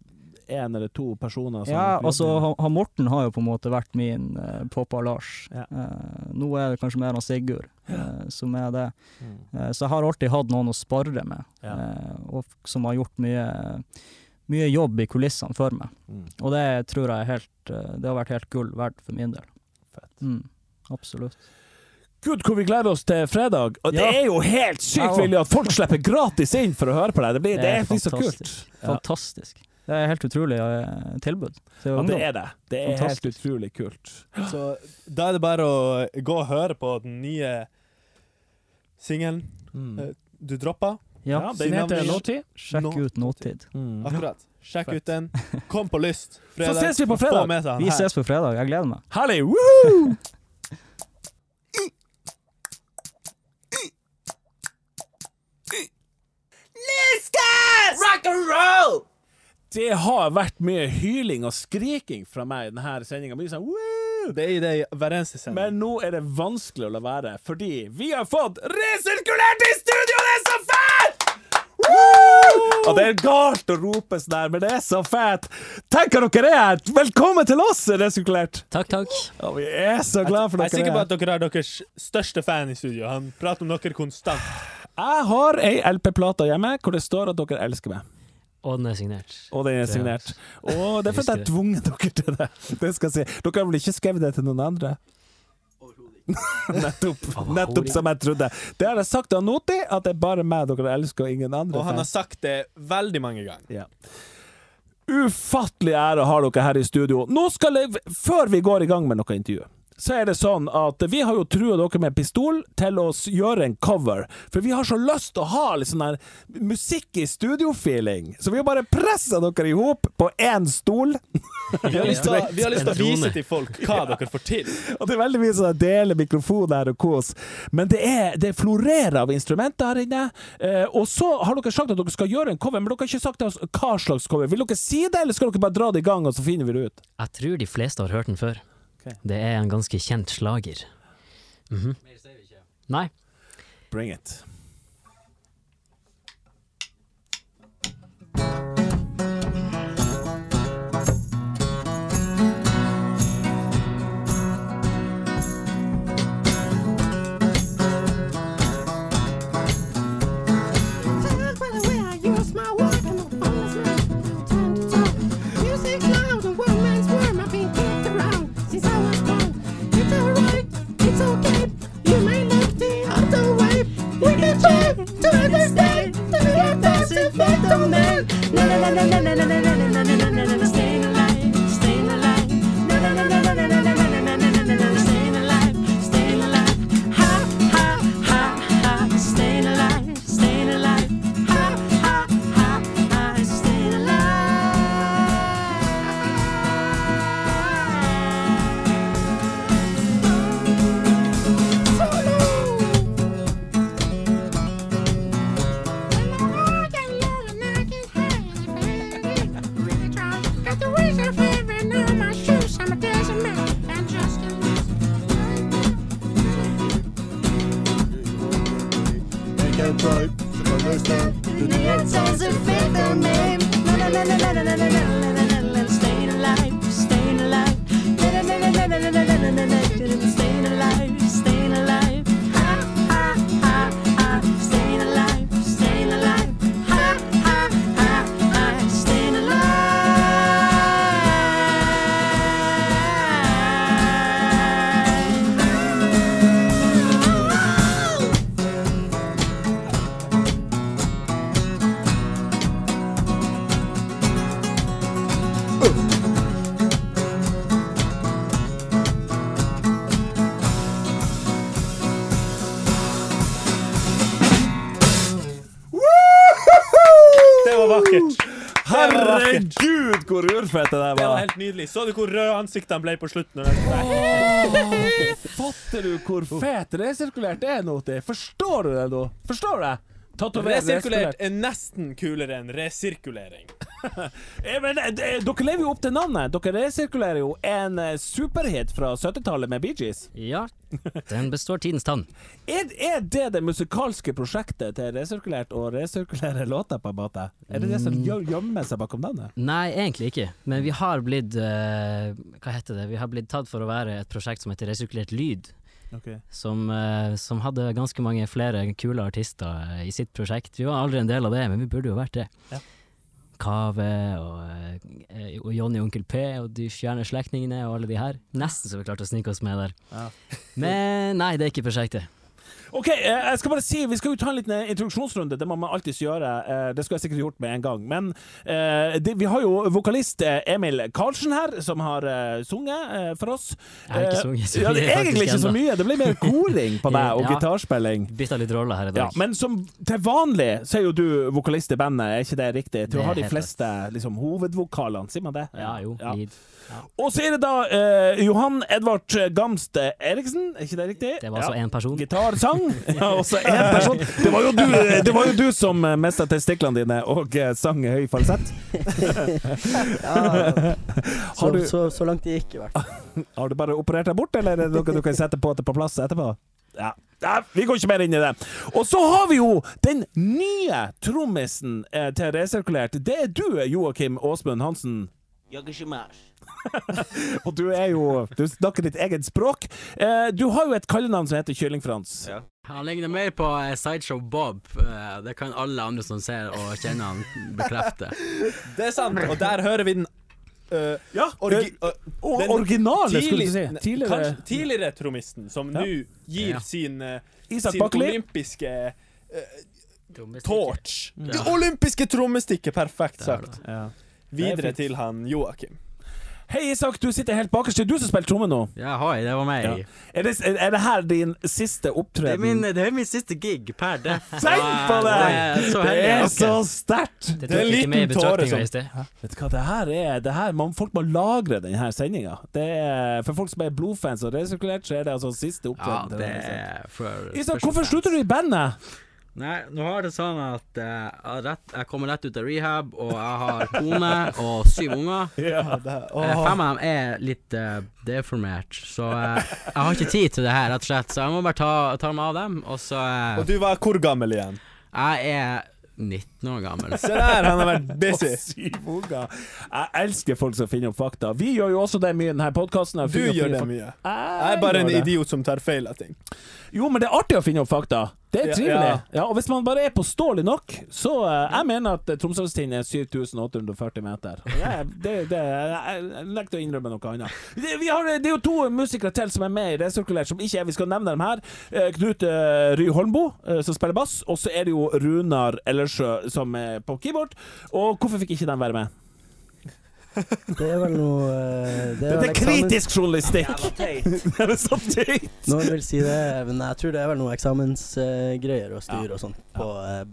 en eller to personer? som Ja, altså han, Morten har jo på en måte vært min uh, pappa Lars. Ja. Uh, nå er det kanskje mer han Sigurd uh, som er det. Mm. Uh, så jeg har alltid hatt noen å spare med, Ja. eh, og som har gjort mye, mye jobb i kulissene for meg. Mm. Og det tror jeg er helt Det har vært helt gull verdt for min del. Fett. Mm, absolutt. Gud, hvor vi gleder oss til fredag. Og det er jo helt sykt, Ja. Willy, at folk slipper gratis inn for å høre på deg. Det blir, det er, blir så kult. fantastisk. Fantastisk. Det er helt utrolig eh, tilbud til Ja, det er det. Det er helt utrolig kult. Så da er det bare å gå og høre på den nye singelen Mm. Eh, du droppa. Ja, Ja, den heter. Nåtid. sjekk nå- ut Nåtid. Mm. Akkurat. Sjekk Fett. ut den. Kom på lyst. Så ses vi på fredag. Vi ses på fredag. Jeg gleder meg. Herlig! Woohoo! Det har vært mye hyling og skriking fra meg i denne sendinga. Sånn, Det er i det hver eneste sending. Men nå er det vanskelig å la være, fordi vi har fått resirkulert i studio! Det er så fett! Og det er galt å rope sånn her, men det er så fett! Tenk at dere er her! Velkommen til oss, Resirkulert! Takk, takk. Og vi er så glad for dere. Jeg er sikker på er at dere har deres største fan i studio. Han prater om dere konstant. Jeg har ei LP-plate hjemme hvor det står at dere elsker meg. Og den er signert. Og den er signert. Og det er fordi jeg tvunget dere til det. det skal jeg si. Dere har vel ikke skrevet det til noen andre? Nettopp. Nettopp som jeg trodde. Det har jeg sagt til Noti, at det er bare meg dere elsker, og ingen andre. Og han har sagt det veldig mange ganger. Ja. Ufattelig ære har dere her i studio. Nå skal jeg, Før vi går i gang med noe intervju, så er det sånn at vi har jo trua dere med pistol til å gjøre en cover. For vi har så lyst til å ha litt sånn der musikk i studio-feeling. Så vi har bare pressa dere i hop på én stol. Vi har lyst til å, vi har lyst til å vise til folk hva dere får til. Og det er veldig mye sånn dele mikrofon her og kos. Men det, er, det florerer av instrumenter her inne. Eh, og så har dere sagt at dere skal gjøre en cover, men dere har ikke sagt til oss hva slags cover. Vil dere si det, eller skal dere bare dra det i gang, og så finner vi det ut? Jeg tror de fleste har hørt den før. Ok. Det er en ganske kjent slager. Mhm. Nei. Bring it. Gentlemen. Na na na na na na na na na na na. Nydelig. Så du hvor røde ansiktene ble på slutten? Oh, Fatter du hvor fet resirkulert det er, nå? Forstår du det nå? Forstår du det? Resirkulert er nesten kulere enn resirkulering. Eh, Men eh, dere lever jo opp til navnet. Dere resirkulerer jo en eh, superhit fra 70-tallet med Bee Gees. Ja, den består tidens tann. Er, er det det musikalske prosjektet til Resirkulert å resirkulere låter, på en måte? Er det det som gjemmer seg bakom navnet? Nei, egentlig ikke. Men vi har blitt uh, Hva heter det? Vi har blitt tatt for å være et prosjekt som heter Resirkulert lyd. Som, eh, som hadde ganske mange flere kule artister eh, i sitt prosjekt. Vi var aldri en del av det, men vi burde jo vært det. Ja. Kave og, eh, og Jonny Onkel P og de fjerne slektningene og alle de her. Nesten så vi klarte å snike oss med der. Ja. Men nei, det er ikke prosjektet. OK, eh, jeg skal bare si Vi skal jo ta en liten introduksjonsrunde. Det må man alltids gjøre. Eh, Det skulle jeg sikkert gjort med en gang. Men eh, det, vi har jo vokalist Emil Karlsen her, som har sunget for oss. Jeg har ikke sunget så ja, mye, Egentlig ikke så mye. Det ble mer koring på deg, og Ja. gitarspilling. Bytta litt rolle her i Ja, dag. men som til vanlig så er jo du vokalist i bandet, er ikke det riktig? Du har de fleste liksom, hovedvokalene, sier man det? ja, jo. Ja. Lead. Og så er det da eh, Johan Edvard Gamste Eriksen, er ikke det riktig? Det var altså én person. Gitarsang. Ja, også én person. Det var jo du, det var jo du som mista testiklene dine og eh, sang i høy falsett. Ja, så, du- så, så langt det gikk, i hvert fall. Har du bare operert deg bort, eller er det noe du kan sette på, på plass etterpå? Ja. ja. vi går ikke mer inn i det. Og så har vi jo den nye trommisen eh, til Resirkulert. Det er du, Joakim Åsmund Hansen. Og du er jo Du snakker ditt eget språk. Eh, du har jo et kallenavn som heter Kyllingfrans. Ja. Han ligner mer på eh, Sideshow Bob. Eh, det kan alle andre som ser og kjenner han bekrefte. Det er sant, og der hører vi den uh, Ja, orgi, uh, den originale, skulle du si. Tidligere kanskje tidligere trommisten, som Ja. nå gir Ja. sin, uh, Isak sin olympiske uh, torch. Ja. Det olympiske trommestikket, perfekt er sagt. Ja. Videre er til han Joakim. Hei, Isak, du sitter helt bakerst. Det er du som spiller tromme nå. Ja, hoi, det var meg. Ja. Er, det, er det her din siste Det, er min, det er min siste gig per def. Tenk på det! Det er så er er sterkt! Det Det er en liten tåre som- Vet du hva, det her er, det her, man, Folk må lagre denne sendinga. For folk som er blodfans og resirkulert, så er det altså siste opptreden. Ja, det er for Isak, hvorfor slutter du i bandet? Nei, nå har det sånn at eh, jeg, rett, jeg kommer rett ut av rehab, og jeg har kone og syv unger. Ja. Eh, Fem av dem er litt eh, deformert, så eh, jeg har ikke tid til det her, rett og slett. Så jeg må bare ta, ta meg av dem. Og så eh, Og du var hvor gammel igjen? Jeg er 19 år gammel. Se der, han har vært busy. Syv unger. Jeg elsker folk som finner opp fakta. Vi gjør jo også det mye i denne podkasten. Du gjør det mye. Jeg er bare en gjør det. idiot som tar feil av ting. Jo, men det er artig å finne opp fakta. Det er trivelig. ja. Ja, og hvis man bare er påståelig nok, så uh, Jeg mener at Tromsøstind er 7840 meter. Det, det, jeg nekter å innrømme noe annet. Det, vi har, det er jo to musikere til som er med i Resirkulert, som ikke er Vi skal nevne dem her. Uh, Knut uh, Ry Holmbo, som spiller bass, og så er det jo Runar Ellersjø, som er på keyboard. Og hvorfor fikk ikke de være med? Det er vel noe eh, Det Det vel er kritisk journalistikk! Det er så teit! Noen vil si det, men jeg tror det er vel noe eksamensgreier og styr og sånt på eh,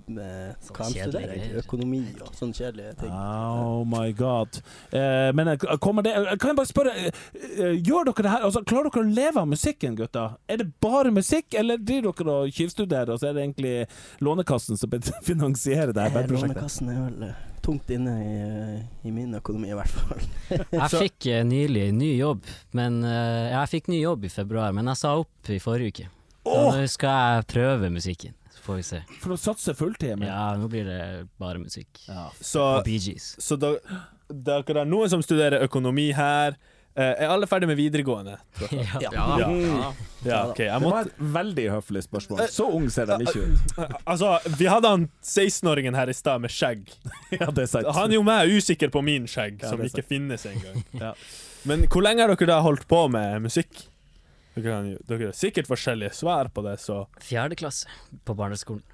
Sånn hva de kjedelige studerer, Økonomi og sånne kjedelige ting. Oh my god. Eh, men eh, kommer det Kan jeg bare spørre, eh, gjør dere det her altså, Klarer dere å leve av musikken, gutta? Er det bare musikk, eller driver dere og tyvstuderer, og så er det egentlig Lånekassen som finansierer det her Eh. Lånekassen er vel eh, tungt inne i, i min økonomi, i hvert fall. Jeg fikk eh, nylig ny jobb, men eh, Jeg fikk ny jobb i februar, men jeg sa opp i forrige uke. Så nå skal jeg prøve musikken, så får vi se. For å satse fulltid? Men. Ja, nå blir det bare musikk. Ja. Så, så da, dere har noen som studerer økonomi her. Eh, er alle ferdig med videregående? Ja. Ja. Ja. Ja. Ja, ok. Jeg Det var et veldig høflig spørsmål. Så ung ser de ikke ut. altså, vi hadde han 16-åringen her i stad med skjegg. Ja, det er sant. Han er jo meg usikker på min skjegg, Ja, som ikke finnes engang. Ja. Men hvor lenge har dere da holdt på med musikk? Dere, dere har sikkert forskjellige svar på det, så Fjerde klasse på barneskolen.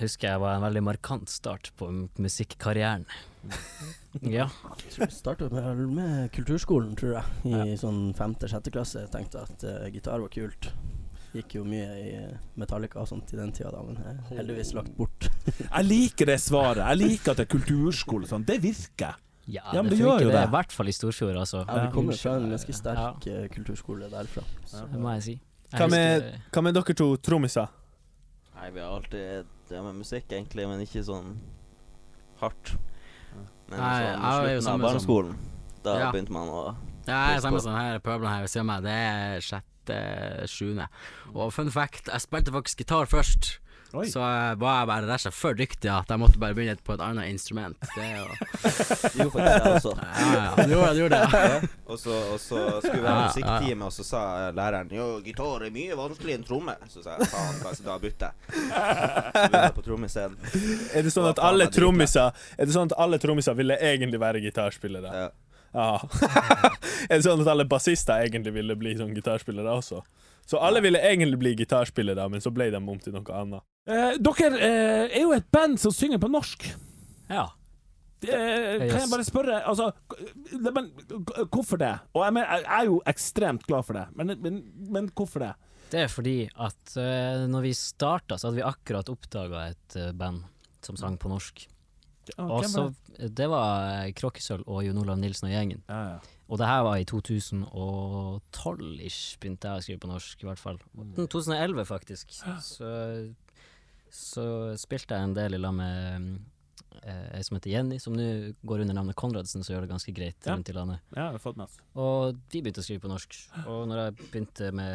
Husker jeg var en veldig markant start på musikkarrieren. Ja. Starta med, med kulturskolen, tror jeg, i sånn femte-sjette klasse. Jeg tenkte at uh, gitar var kult. Gikk jo mye i eh, Metallica og sånt i den tida, da, men jeg er heldigvis lagt bort. Jeg liker det svaret. Jeg liker at det er kulturskole. Sånn. Det virker. Ja, Ja, men det det gjør jo det. det. I hvert fall i Storfjord, altså. Ja, vi kommer fra en Ja. ganske sterk ja. kulturskole derfra. Så. Det må jeg si. Jeg Hva med, hva med dere to trommiser? Nei, vi har alltid drevet med musikk, egentlig, men ikke sånn hardt. Men Nei, sånn jeg er jo slutten av som- barneskolen, da Ja. begynte man å Ja, jeg er samme som her pøbelen her ved siden av meg. Det er sjette, sjuende. Og fun fact, jeg spilte faktisk gitar først. Oi. Så var jeg bare rett og slett for dyktig at jeg måtte bare begynne på et annet instrument. Det er jo Det gjorde det også. Ja, ja, du gjorde det, du gjorde det. Ja. Og, så, og så skulle vi ha musikktime, og så sa læreren Jo, gitar er mye vanskeligere enn tromme. Så sa jeg faen, kanskje da bytter jeg. Så på trommescenen. Er det sånn at alle er trommiser Er det sånn at alle trommiser ville egentlig være gitarspillere? Ja. Ja. er det sånn at alle bassister egentlig ville bli sånn gitarspillere også? Så alle ville egentlig bli gitarspillere, men så ble de om til noe annet. Eh, dere eh, er jo et band som synger på norsk. Ja. Eh, kan jeg bare spørre altså, det- men, Hvorfor det? Og jeg, men, jeg er jo ekstremt glad for det, men, men, men hvorfor det? Det er fordi at uh, når vi starta, så hadde vi akkurat oppdaga et uh, band som sang på norsk. Ja, Og så det? Det var Kråkesølv og Jon Olav Nilsen og gjengen. Ja, ja. Og det her var i 2012-ish, begynte jeg å skrive på norsk, i hvert fall. Mm. 2011, faktisk. Så, så spilte jeg en del i lag med eh, som heter Jenny, som nå går under navnet Konradsen, som gjør det ganske greit Ja. rundt i landet. ja, jeg har fått med oss. Og de begynte å skrive på norsk. Og når jeg begynte med,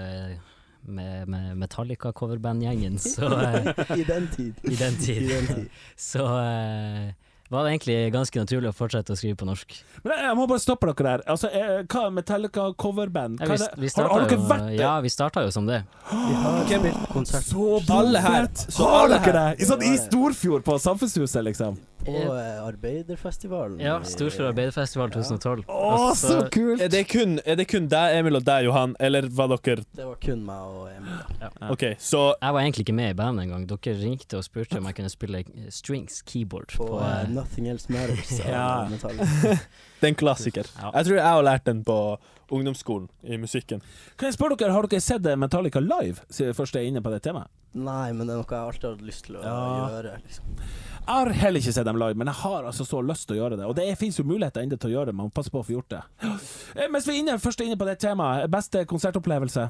med, med Metallica-coverband-gjengen, så eh, I den tid. I den tid. I den tid. så eh, var det egentlig ganske naturlig å fortsette å skrive på norsk. Men jeg, jeg må bare stoppe dere der. Altså, eh, hva er Metallica coverband? Ja, Hva vi, er det? vi har, har dere jo, vært det? ja, vi starta jo som det. Vi konsert. Så Alle her. Så Har alle dere her. det? I, sånn, I Storfjord, på Samfunnshuset, liksom? Og eh, Arbeiderfestivalen. Ja, Storfjord Arbeiderfestival 2012. Å, Altså, så kult! Er det kun, er det kun deg, Emil, og deg, Johan, eller var dere Det var kun meg og Emil. ja. OK, så Jeg var egentlig ikke med i bandet engang. Dere ringte og spurte om jeg kunne spille eh, strings, keyboard, På, på, eh, Nothing Else Matters. Ja. Det er en klassiker. Ja. Jeg tror jeg har lært den på ungdomsskolen i musikken. Kan jeg spørre dere, Har dere sett Metallica live, siden først jeg er inne på det temaet? Nei, men det er noe jeg alltid har hatt lyst til å Ja. gjøre. Liksom. Jeg har heller ikke sett dem live, men jeg har altså så lyst til å gjøre det. Og det fins jo muligheter ennå til å gjøre det, man må passe på å få gjort det. Eh, Mens vi er inne, først er inne på det temaet, beste konsertopplevelse.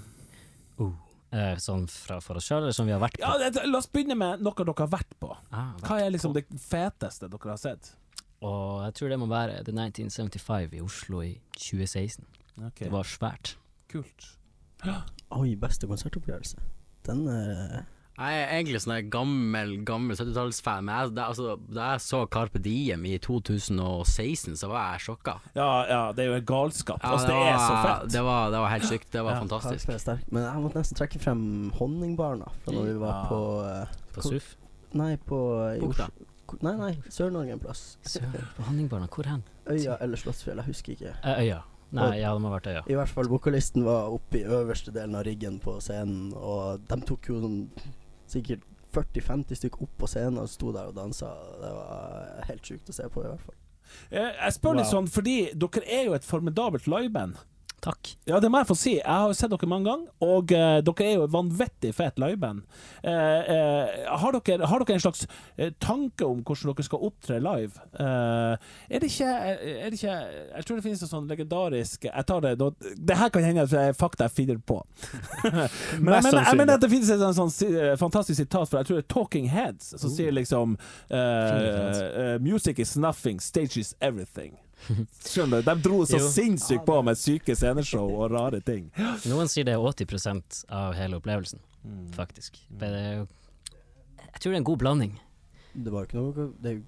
eh, sånn fra for oss sjøl, eller som vi har vært på. Ja, det, La oss begynne med noe dere har vært på. Ah, Hva er liksom det feteste dere har sett? Og jeg tror det må være The 1975 i Oslo i 2016. Det var svært. Kult. Oi, beste konsertopplevelse. Den er Jeg er egentlig sånn gammel gammel 70-tallsfan, men jeg, da, altså, da jeg så Carpe Diem i 2016, så var jeg sjokka. Ja, ja, det er jo en galskap. Ja, altså, det, er så fett. det, var, det var helt sykt. Det var Ja, fantastisk. Er. Men jeg måtte nesten trekke frem Honningbarna fra når vi var Ja. på uh, På SUF. Nei, på i Bukta. Nei, nei, Sør-Norge en plass. Sør Honningbarna, hvor hen? Øya eller Slottsfjell, jeg husker ikke. Eh, Øya. Nei, ja, det må ha vært Øya. I hvert fall vokalisten var oppe i øverste delen av riggen på scenen, og de tok jo sånn sikkert 40-50 stykker opp på scenen og sto der og dansa. Det var helt sjukt å se på, i hvert fall. Eh, Jeg spør litt sånn, fordi dere er jo et formidabelt liveband. Takk. Ja, det må jeg få si. Jeg har jo sett dere mange ganger, og uh, dere er jo et vanvittig fett liveband. Uh, uh, har, dere, har dere en slags tanke om hvordan dere skal opptre live? Eh, er, det ikke, er det ikke Jeg tror det finnes en sånn legendarisk Jeg tar det nå Det her kan hende at det er fakta jeg finner på. men jeg mener, jeg mener at det finnes et sånn, sånn fantastisk sitat fra jeg tror det er Talking Heads, som sier liksom Music is nothing, stage is everything. Skjønner du? De dro så Jo. sinnssykt på med syke sceneshow og rare ting. Noen sier det er 80% av hele opplevelsen, faktisk. Men det er jo Jeg tror det er en god blanding. Det var ikke noe det,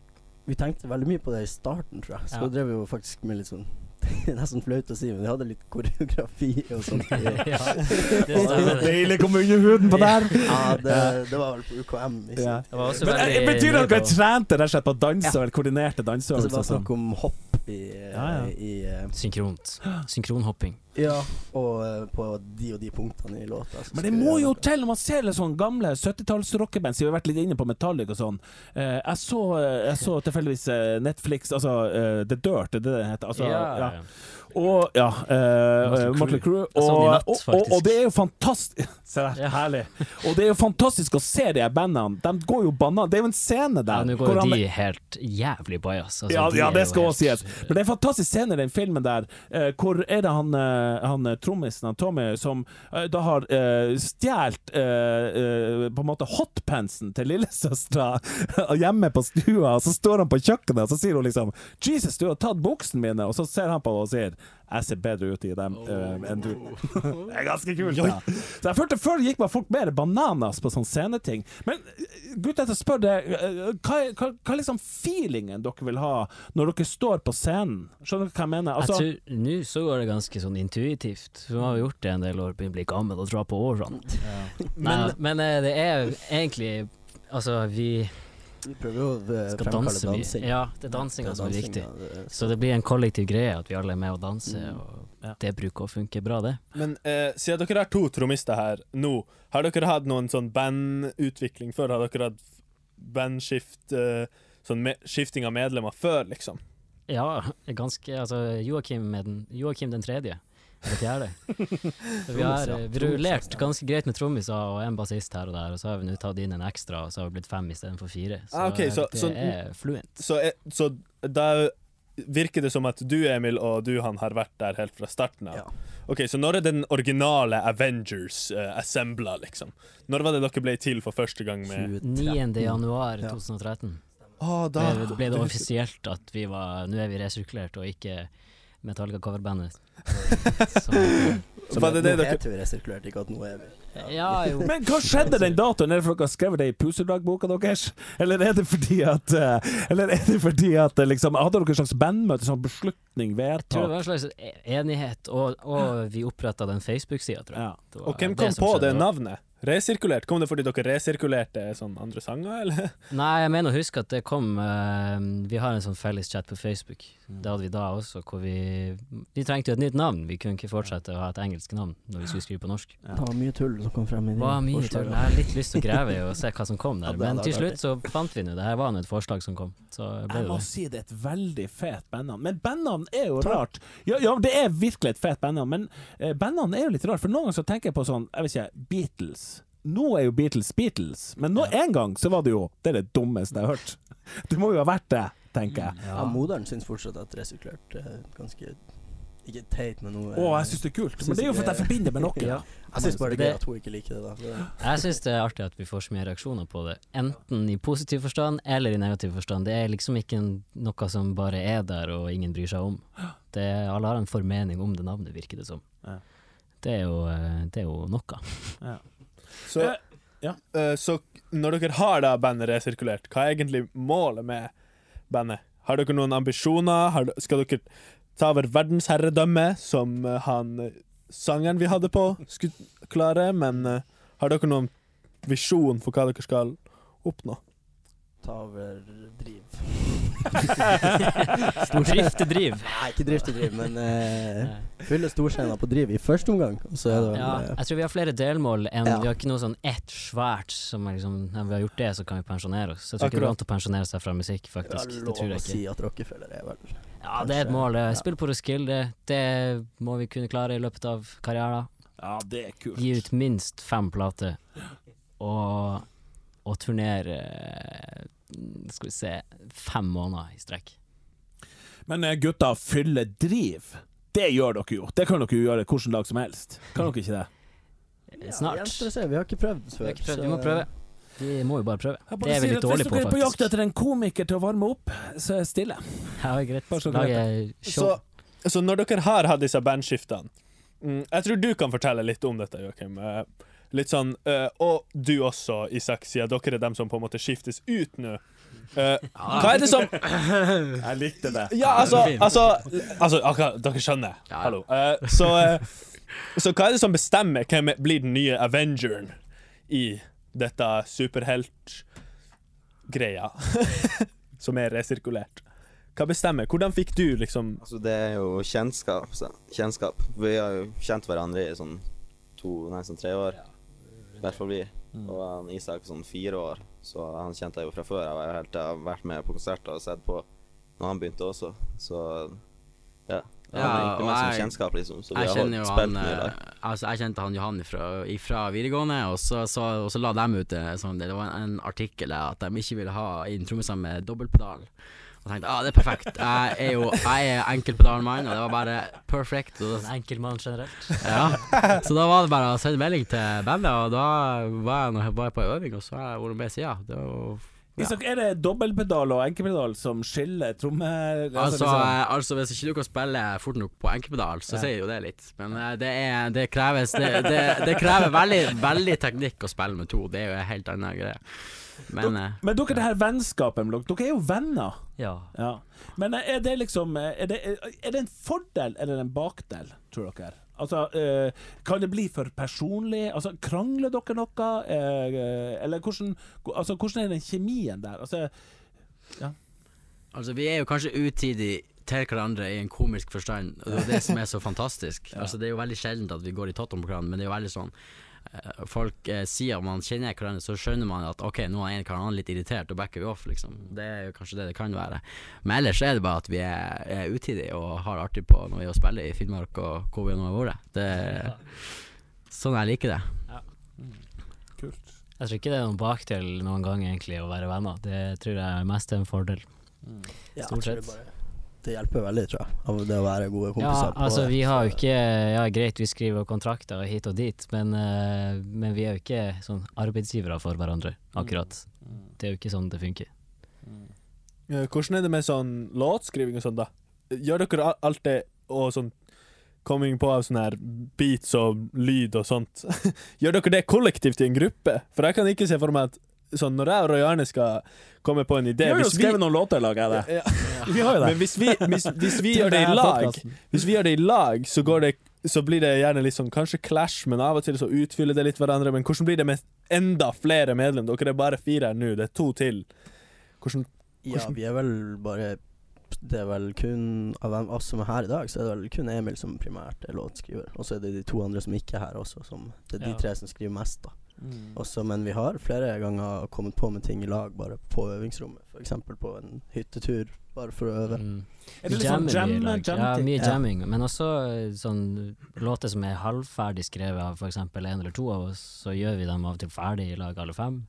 Vi tenkte veldig mye på det i starten, tror jeg. Så Ja. drev vi jo faktisk med litt sånn Det er nesten flaut å si, men vi hadde litt koreografi og sånt. Ja. Deilig å komme under huden på der! Ja, det, det var vel på UKM. Liksom. Ja. Det var også Men eh, Betyr det at dere på- trente rett og slett på danse, Ja. eller koordinerte Altså, det var sånn? snakk om hopp i, Ja, ja. i uh, Synkront. Synkronhopping. Ja, og uh, på de og de punktene i låta. så Men det må jo noe. til når man ser litt sånn gamle 70-talls-rockeband, siden vi har vært litt inne på Metallic og sånn. Uh, jeg så, eh, jeg så tilfeldigvis eh, Netflix, altså eh, The Dirt, er det det heter? Altså, ja. Og ja, uh, Motley i Og, og, og, og det er jo fantastisk Se der, Ja. herlig. Og det er jo fantastisk å se de bandene. De går jo banan. Det er jo en scene der. Ja, nå går jo de helt jævlig bajas. Altså, ja, de ja, det skal også sies. Men det er en fantastisk scene i den filmen der, Uh, hvor er det han, uh, han trommisen, han Tommy, som uh, da har uh, stjålet på en måte hotpantsen til lillesøstera hjemme på stua, og så står han på kjøkkenet, og så sier hun liksom 'Jesus, du har tatt buksene mine', og så ser han på henne og sier 'Jeg ser bedre ut i dem uh, enn du'. det er ganske kult. Ja. Så jeg følte Før gikk man folk mer bananas på sånne sceneting. Men eh, gutter, jeg spør deg, eh, hva, hva, hva liksom feelingen dere vil ha når dere står på scenen? Skjønner dere hva jeg mener? Altså, Jeg tror Nå så går det ganske sånn intuitivt. Så vi har vi gjort det en del år, begynner å bli gammel og dra på årene. Men, men eh, det er egentlig Altså, vi Vi prøver jo å eh, skal fremkalle danse dansing. Ja, det er dansinga som er viktig. Så det blir en kollektiv greie at vi alle er med og danser, Mm. og Ja. det bruker å funke bra, det. Men eh, siden dere er to trommister her nå, har dere hatt noen sånn bandutvikling før? Har dere hatt bandskift, eh, sånn me skifting av medlemmer før, liksom? Ja, ganske Altså, Joakim, med den, Joakim den tredje. Eller fjerde. Så vi har ja. eh, rullert ganske greit med trommiser og en bassist her og der, og så har vi nå tatt inn en ekstra, og så har vi blitt fem istedenfor fire. Så, Ah, okay, så- det så- er fluent. Så, så da virker det som at du, Emil, og du, han, har vært der helt fra starten av. Ja. Ok, Så når er den originale Avengers uh, assembla, liksom? Når var det dere ble til for første gang med 2013. 9. januar Ja. 2013 da ble, ble det offisielt at vi var Nå er vi resirkulert og ikke Metallica coverbandet. Så, Så Var det det dere heter vi resirkulert, ikke at noe er ja. ja, jo. Men hva skjedde den datoen? Er det fordi dere har skrevet det i pusedragboka deres? Eller er det fordi at eh, Eller er det fordi at eh, liksom Hadde dere en slags bandmøte, sånn beslutning, vedtak? Jeg tror det var en slags e- enighet, og, og vi oppretta den Facebook-sida, tror jeg. Ja. Og hvem kom som på det navnet? Resirkulert? Kom det fordi dere resirkulerte sånn andre sanger, eller? Nei, jeg mener å huske at det kom uh, Vi har en sånn felles chat på Facebook. Det hadde vi da også, hvor vi Vi trengte jo et nytt navn. Vi kunne ikke fortsette å ha et engelsk navn når vi skulle skrive på norsk. Det var mye tull som kom frem i Det de var mye tull. Jeg har litt lyst til å grave i og se hva som kom der. Men til slutt så fant vi nå Det her var nå et forslag som kom. Så ble Jeg det må det. si det er et veldig fet bandnavn. Men bandnavn er jo rart. Ja, ja, det er virkelig et fet bandnavn, men eh, bandnavn er jo litt rart. For noen ganger så tenker jeg på sånn, jeg vet ikke, Beatles. Nå er jo Beatles Beatles, men nå en gang så var det jo Det er det dummeste jeg har hørt. Det må jo ha vært det, tenker jeg. Ja, moderen syns fortsatt at resirkulert er ganske Ikke teit, men noe Å, jeg syns det er kult. Men det er jo fordi jeg forbinder med noe. Ja. Jeg syns bare det er gøy at hun ikke liker det. da. Jeg syns det er artig at vi får så mye reaksjoner på det, enten i positiv forstand eller i negativ forstand. Det er liksom ikke noe som bare er der og ingen bryr seg om. Det er, alle har en formening om det navnet, virker det som. Ja. Det er jo, eh, det er jo noe. Så, ja. uh, så når dere har da bandet resirkulert, hva er egentlig målet med bandet? Har dere noen ambisjoner? Har, skal dere ta over verdensherredømme, som eh, han eh, sangeren vi hadde på, skulle klare? Men uh, har dere noen visjon for hva dere skal oppnå? Ta over driv. Driftedriv. Nei, ikke drift til driv, men uh, fylle storscena på driv i første omgang. Så er det vel Ja, eh, jeg tror vi har flere delmål enn Ja. Vi har ikke noe sånn ett svært som er liksom Når vi har gjort det, så kan vi pensjonere oss. Så jeg tror ikke det er går an til å pensjonere seg fra musikk, det faktisk. Det lov tror å jeg ikke. si at Rockefeller er vel Ja, det er et mål. ja. Spill på Roskilde, det må vi kunne klare i løpet av karrieren. Ja, det er kult. Gi ut minst fem plater, og, og turnere eh, Skal vi se fem måneder i strekk. Men eh, gutta, fylle driv. Det gjør dere jo. Det kan dere jo gjøre hvilken dag som helst. Kan dere ikke det? Eh, Snart. Ja, se. Vi har ikke prøvd Vi, før. Vi, ikke prøvd. vi må prøve. Vi må jo bare prøve. Bare Det er vi litt dårlige på, faktisk. Hvis dere er på jakt etter en komiker til å varme opp, så er jeg stille. Ja, greit. Så, så når dere har hatt disse bandskiftene mm, Jeg tror du kan fortelle litt om dette, Joakim. Litt sånn, uh, Og du også, Isak, siden dere er dem som på en måte skiftes ut nå. Eh, hva er det som Jeg likte det. Ja, altså, altså, altså akkurat, Dere skjønner. Ja. Hallo. Uh, så, eh, så hva er det som bestemmer hvem blir den nye Avengeren i dette superheltgreia som er resirkulert? Hva bestemmer? Hvordan fikk du liksom Altså, det er jo kjennskap. så- kjennskap. Vi har jo kjent hverandre i sånn to, nei, sånn tre år. I hvert fall vi. Og han Isak sånn fire år, så han kjente jeg jo fra før. Jeg har helt jeg har vært med på konserter og sett på når han begynte også. Så ja. Ja, har egentlig og som kjennskap, liksom. Så vi Jeg har kjenner jo han eh. Altså jeg kjente han Johan fra, ifra videregående, og så, så, og så la dem ut sånn, Det var en, en artikkel at de ikke ville ha inn trommiser med dobbeltpedal. Og tenkte ah, det er perfekt. Jeg er jo jeg er enkeltpedalmann, og det var bare perfect. Og, En enkel mann generelt. ja. Så da var det bare å sende melding til bandet, og da var jeg, når jeg var på øving, og så har jeg vært med siden. Det var Isak, er det dobbeltpedal og enkelpedal som skiller tromme... Altså, liksom- eh, altså Hvis ikke du kan spille fort nok på enkelpedal, så Ja. sier jo det litt. Men eh, det, er, det kreves Det, det, det krever veldig, veldig teknikk å spille med to. Det er jo en helt annen greie. Men eh, Men dere, det her vennskapet med dere, dere er jo venner. Ja. Ja. Men eh, er det liksom eh, Er det, er det en fordel eller en bakdel, tror dere? Altså, eh, Kan det bli for personlig? Altså, Krangler dere noe? Eller hvordan, altså, hvordan er den kjemien der? Altså, altså, vi er jo kanskje utidig til hverandre i en komisk forstand, og det er det som er så fantastisk. Altså, det er jo veldig sjeldent at vi går i totten på hverandre, men det er jo veldig sånn Folk eh, sier man kjenner hverandre, så skjønner man at ok, nå er en eller annen litt irritert, og backer vi off, liksom. Det er jo kanskje det det kan være. Men ellers er det bare at vi er, er utidige og har det artig på når vi er og spiller i Finnmark og hvor vi nå har vært. Det er sånn jeg liker det. kult. Jeg tror ikke det er noen bakdel noen gang egentlig å være venner. Det tror jeg mest er en fordel. Ja, Stort sett. Det, hjelper veldig, tror jeg, av det å være gode Ja, kompiser. Ja, altså vi har jo ikke Ja, greit, vi skriver kontrakter hit og dit, men, eh, men vi er jo ikke sånn arbeidsgivere for hverandre, akkurat. Det er jo ikke sånn det funker. Eh, Hvordan er det med sånn låtskriving og sånn, da? Gjør dere al- alt det og sånn Coming på av sånne her beats og lyd og sånt. Gjør dere det kollektivt i en gruppe? For jeg kan ikke se for meg at sånn når jeg og Roy Arne skal komme på en idé Vi har jo hvis vi- skrevet noen låter i lag, er det? Ja. Vi har jo det. Men hvis vi, hvis, hvis vi gjør det i lag. Hvis vi gjør det i lag, så går det så blir det gjerne litt sånn kanskje clash, men av og til så utfyller det litt hverandre. Men hvordan blir det med enda flere medlemmer? Dere er bare fire her nå, det er to til. Hvordan Ja, vi er vel bare Det er vel kun av oss som er her i dag, så er det vel kun Emil som primært er låtskriver. Og så er det de to andre som ikke er her også, som Det er de Ja. tre som skriver mest, da. Mm. Også, men vi har flere ganger kommet på med ting i lag, bare på øvingsrommet. F.eks. på en hyttetur, bare for å øve. Mm. Er det litt sånn Jammer jam, vi i jam Ja, mye Ja. jamming. Men også eh, sånn låter som er halvferdig skrevet av f.eks. en eller to av oss, så gjør vi dem av og til ferdig i lag, alle fem.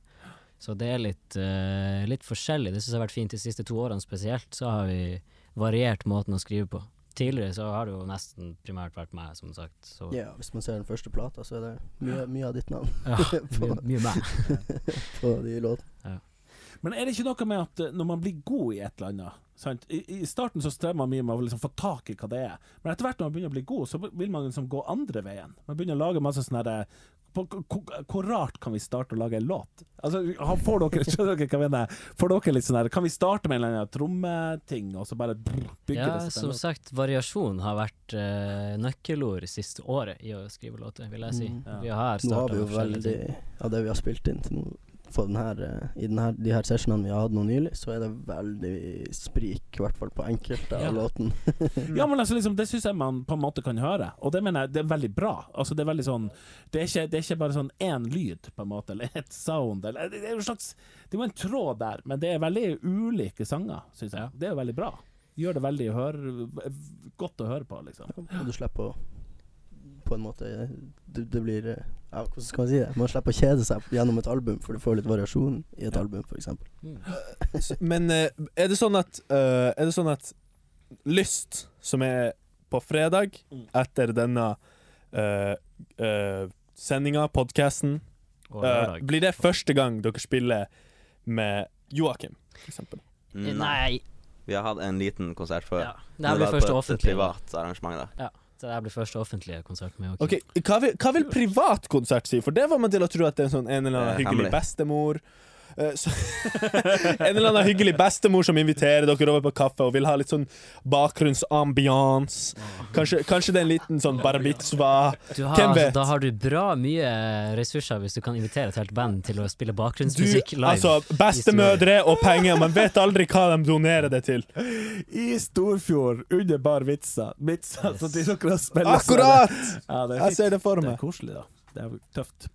Så det er litt, uh, litt forskjellig. Det syns jeg har vært fint de siste to årene spesielt. Så har vi variert måten å skrive på. Tidligere så har det jo nesten primært vært meg, som sagt. Så Ja, hvis man ser den første plata, så er det mye, mye av ditt navn ja, mye, mye meg. på de låtene. Men er det ikke noe med at eh, når man blir god i et eller annet sant? I, I starten så strever man mye med å liksom få tak i hva det er, men etter hvert når man begynner å bli god, så vil man liksom gå andre veien. Man begynner å lage masse sånne på- hvor, hvor rart kan vi starte å lage en låt? Altså, får dere, skjønner dere hva jeg mener? Får dere litt sånn her Kan vi starte med en eller annen trommeting, og så bare bygge Ja, det som sagt, variasjon har vært uh, nøkkelord siste året i å skrive låter, vil jeg si. Mm. Ja. Vi har Nå har starta vi jo veldig. Av det vi har spilt inn til nå på den her, eh, i den her, de her sessionene vi har hatt nå nylig, så er det veldig sprik, i hvert fall på enkelte Ja. av låten. Ja, men altså liksom, Det syns jeg man på en måte kan høre, og det mener jeg det er veldig bra. Altså Det er veldig sånn Det er ikke, det er ikke bare sånn én lyd, på en måte, eller ett sound. Eller, det er jo en slags Det er jo en tråd der, men det er veldig ulike sanger, syns jeg. Det er jo veldig bra. Gjør det veldig hør, godt å høre på, liksom. Og du slipper å på en måte Det, det blir eh, Ja, hvordan skal man si det? Man slipper å kjede seg gjennom et album, for du får litt variasjon i et Ja. album, f.eks. Mm. Men eh, er det sånn at eh, Er det sånn at Lyst, som er på fredag Mm. etter denne uh, sendinga, podkasten, uh, blir det første gang dere spiller med Joakim, eksempel? Mm, Nei! Vi har hatt en liten konsert før. Ja. Det blir var første på et offentlige. privat arrangement, da. Ja, så det blir første offentlige konsert med Joakim. Okay, hva vil, hva vil privat konsert si? For det var man til å tro at det er en sånn en eller annen Eh, hyggelig bestemor. Eh, så, en eller annen hyggelig bestemor som inviterer dere over på kaffe og vil ha litt sånn bakgrunnsambiance. Kanskje, kanskje det er en liten sånn bar mitzvah. Hvem altså, vet? da har du bra mye ressurser hvis du kan invitere et helt band til å spille bakgrunnsmusikk live. altså, bestemødre og penger, man vet aldri hva de donerer det til. I Storfjord, under Bar Vitsa. Vitsa så de dere spiller Akkurat! Ja, Jeg ser det for meg. Det er koselig, da. Det er tøft.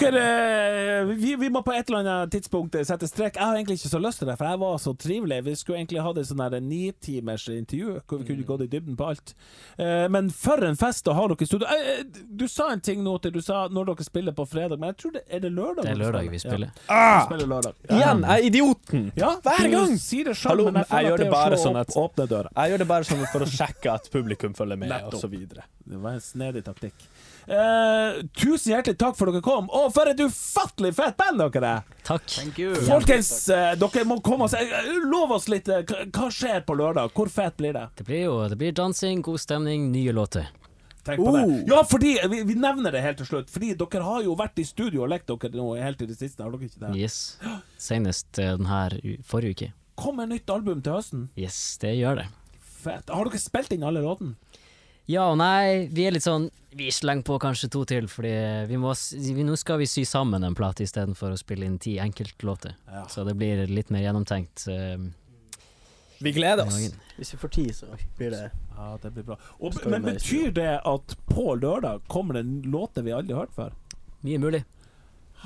Dere, eh, vi, vi må på et eller annet tidspunkt sette strek. Jeg har egentlig ikke så lyst til det, for jeg var så trivelig. Vi skulle egentlig hatt et sånn nitimers intervju hvor vi kunne gått i dybden på alt. Eh, men for en fest å ha dere i studio. Eh, du sa en ting nå til du sa når dere spiller på fredag, men jeg tror det er det lørdag? det er lørdag vi spiller. Ja, Ah! vi spiller lørdag. Igjen, jeg er idioten! Ja, Hver du gang! sier det selv, Hallo, men jeg jeg føler gjør at det er bare å slå sånn opp, at- åpne døra. Jeg gjør det bare sånn for å sjekke at publikum følger med, osv. Det var en snedig taktikk. Eh, tusen hjertelig takk for dere kom, og for et ufattelig fett band dere er! Takk. Folkens, eh, dere må komme og si eh, Lov oss litt. hva- skjer på lørdag? Hvor fett blir det? Det blir jo det blir dansing, god stemning, nye låter. Tenk på det. Oh. Ja, fordi vi, vi nevner det helt til slutt. Fordi dere har jo vært i studio og lekt dere nå helt i det siste. Har dere ikke det? Yes. Senest denne den her forrige uke. Kommer nytt album til høsten. Yes, det gjør det. Fett. Har dere spilt inn alle låtene? Ja og nei, vi er litt sånn Vi slenger på kanskje to til, fordi vi må vi, nå skal vi sy sammen en plate istedenfor å spille inn ti enkeltlåter. Ja. Så det blir litt mer gjennomtenkt. eh, Vi gleder oss. Hvis vi får tid, så blir det Ja, det blir bra. Og, men betyr det at på lørdag kommer det låter vi aldri har hørt før? Mye mulig.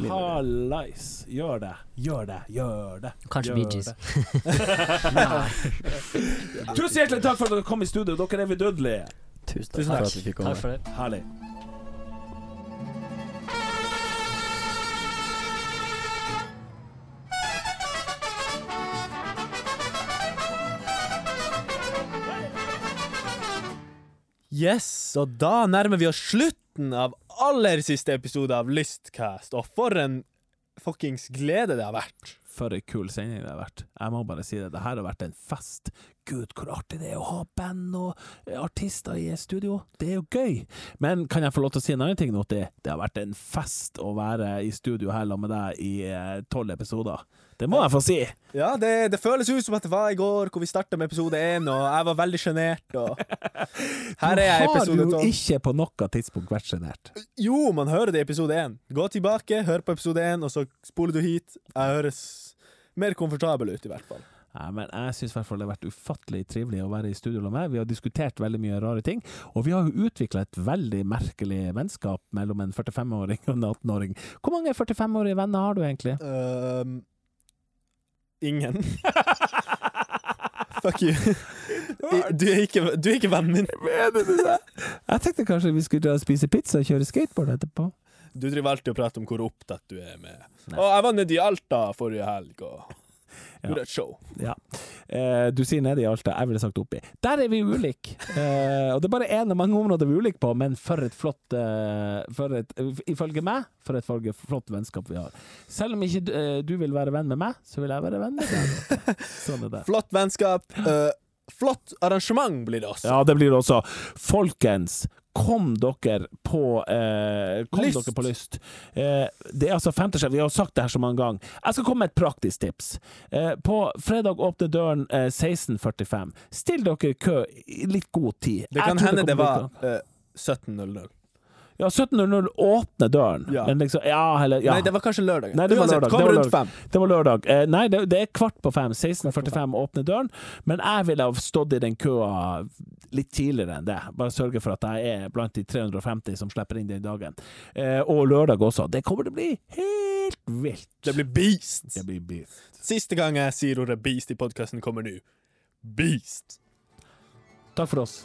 Hallais. Gjør det. Gjør det. Gjør det. Kanskje Bee Gees. Tusen hjertelig takk for at dere kom i studio. Dere er vidunderlige. Tusen takk Tusen for at vi fikk komme. Takk for det. Herlig. Yes, og da nærmer vi oss slutten av aller siste episode av Lystcast, og for en fuckings glede det har vært. For ei kul sending det har vært. Jeg må bare si det. Det her har vært en fest. Herregud, hvor artig det er å ha band og eh, artister i studio. Det er jo gøy. Men kan jeg få lov til å si en annen ting, Notti? Det har vært en fest å være i studio her sammen med deg i eh, tolv episoder. Det må jeg få si. Ja, det, det, føles ut som at det var i går, hvor vi starta med episode én, og jeg var veldig sjenert. Her er jeg i episode tolv. Du har jo ikke på noe tidspunkt vært sjenert. Jo, man hører det i episode én. Gå tilbake, hør på episode én, og så spoler du hit. Jeg høres mer komfortabel ut, i hvert fall. Ja, men jeg syns det har vært ufattelig trivelig å være i studio med meg. Vi har diskutert veldig mye rare ting, og vi har jo utvikla et veldig merkelig vennskap mellom en 45-åring og en 18-åring. Hvor mange 45-årige venner har du egentlig? Uh, ingen. Fuck you. Du er ikke, du er ikke vennen min. Mener du det? Jeg tenkte kanskje vi skulle dra og spise pizza og kjøre skateboard etterpå. Du driver alltid og prater om hvor opptatt du er med. Og jeg var nede i Alta forrige helg og gjorde Good show. Ja. Eh, du sier nede i Alta, jeg ville sagt oppi. Der er vi ulike! Eh, og det er bare én av mange områder vi er ulike på, men for et flott eh, for et, Ifølge meg, for et flott vennskap vi har. Selv om ikke eh, du vil være venn med meg, så vil jeg være venn med deg. Sånn er det. Flott vennskap. Uh, flott arrangement blir det også. Ja, det blir det også. Folkens, Kom dere på eh, Kom lyst. dere på lyst. Eh, det er altså Fantasy, vi har sagt det her så mange ganger. Jeg skal komme med et praktisk tips. Eh, på fredag åpner døren 16.45. Eh, Still dere kø i litt god tid. Det kan hende det, det var 17.00. Ja, 17.00 åpner døren. Ja. Men liksom, ja, eller, ja. Nei, det var kanskje lørdag. Nei, det var lørdag. Kom rundt fem. Det var lørdag. Eh, nei, det, det, er kvart på fem. 16.45 åpner døren. Men jeg ville ha stått i den køa litt tidligere enn det. Bare sørge for at jeg er blant de 350 som slipper inn den dagen. Eh, og lørdag også. Det kommer til å bli helt vilt. Det blir beast. Det blir beast. Siste gang jeg sier ordet beast i podkasten, kommer nå. Beast. Takk for oss.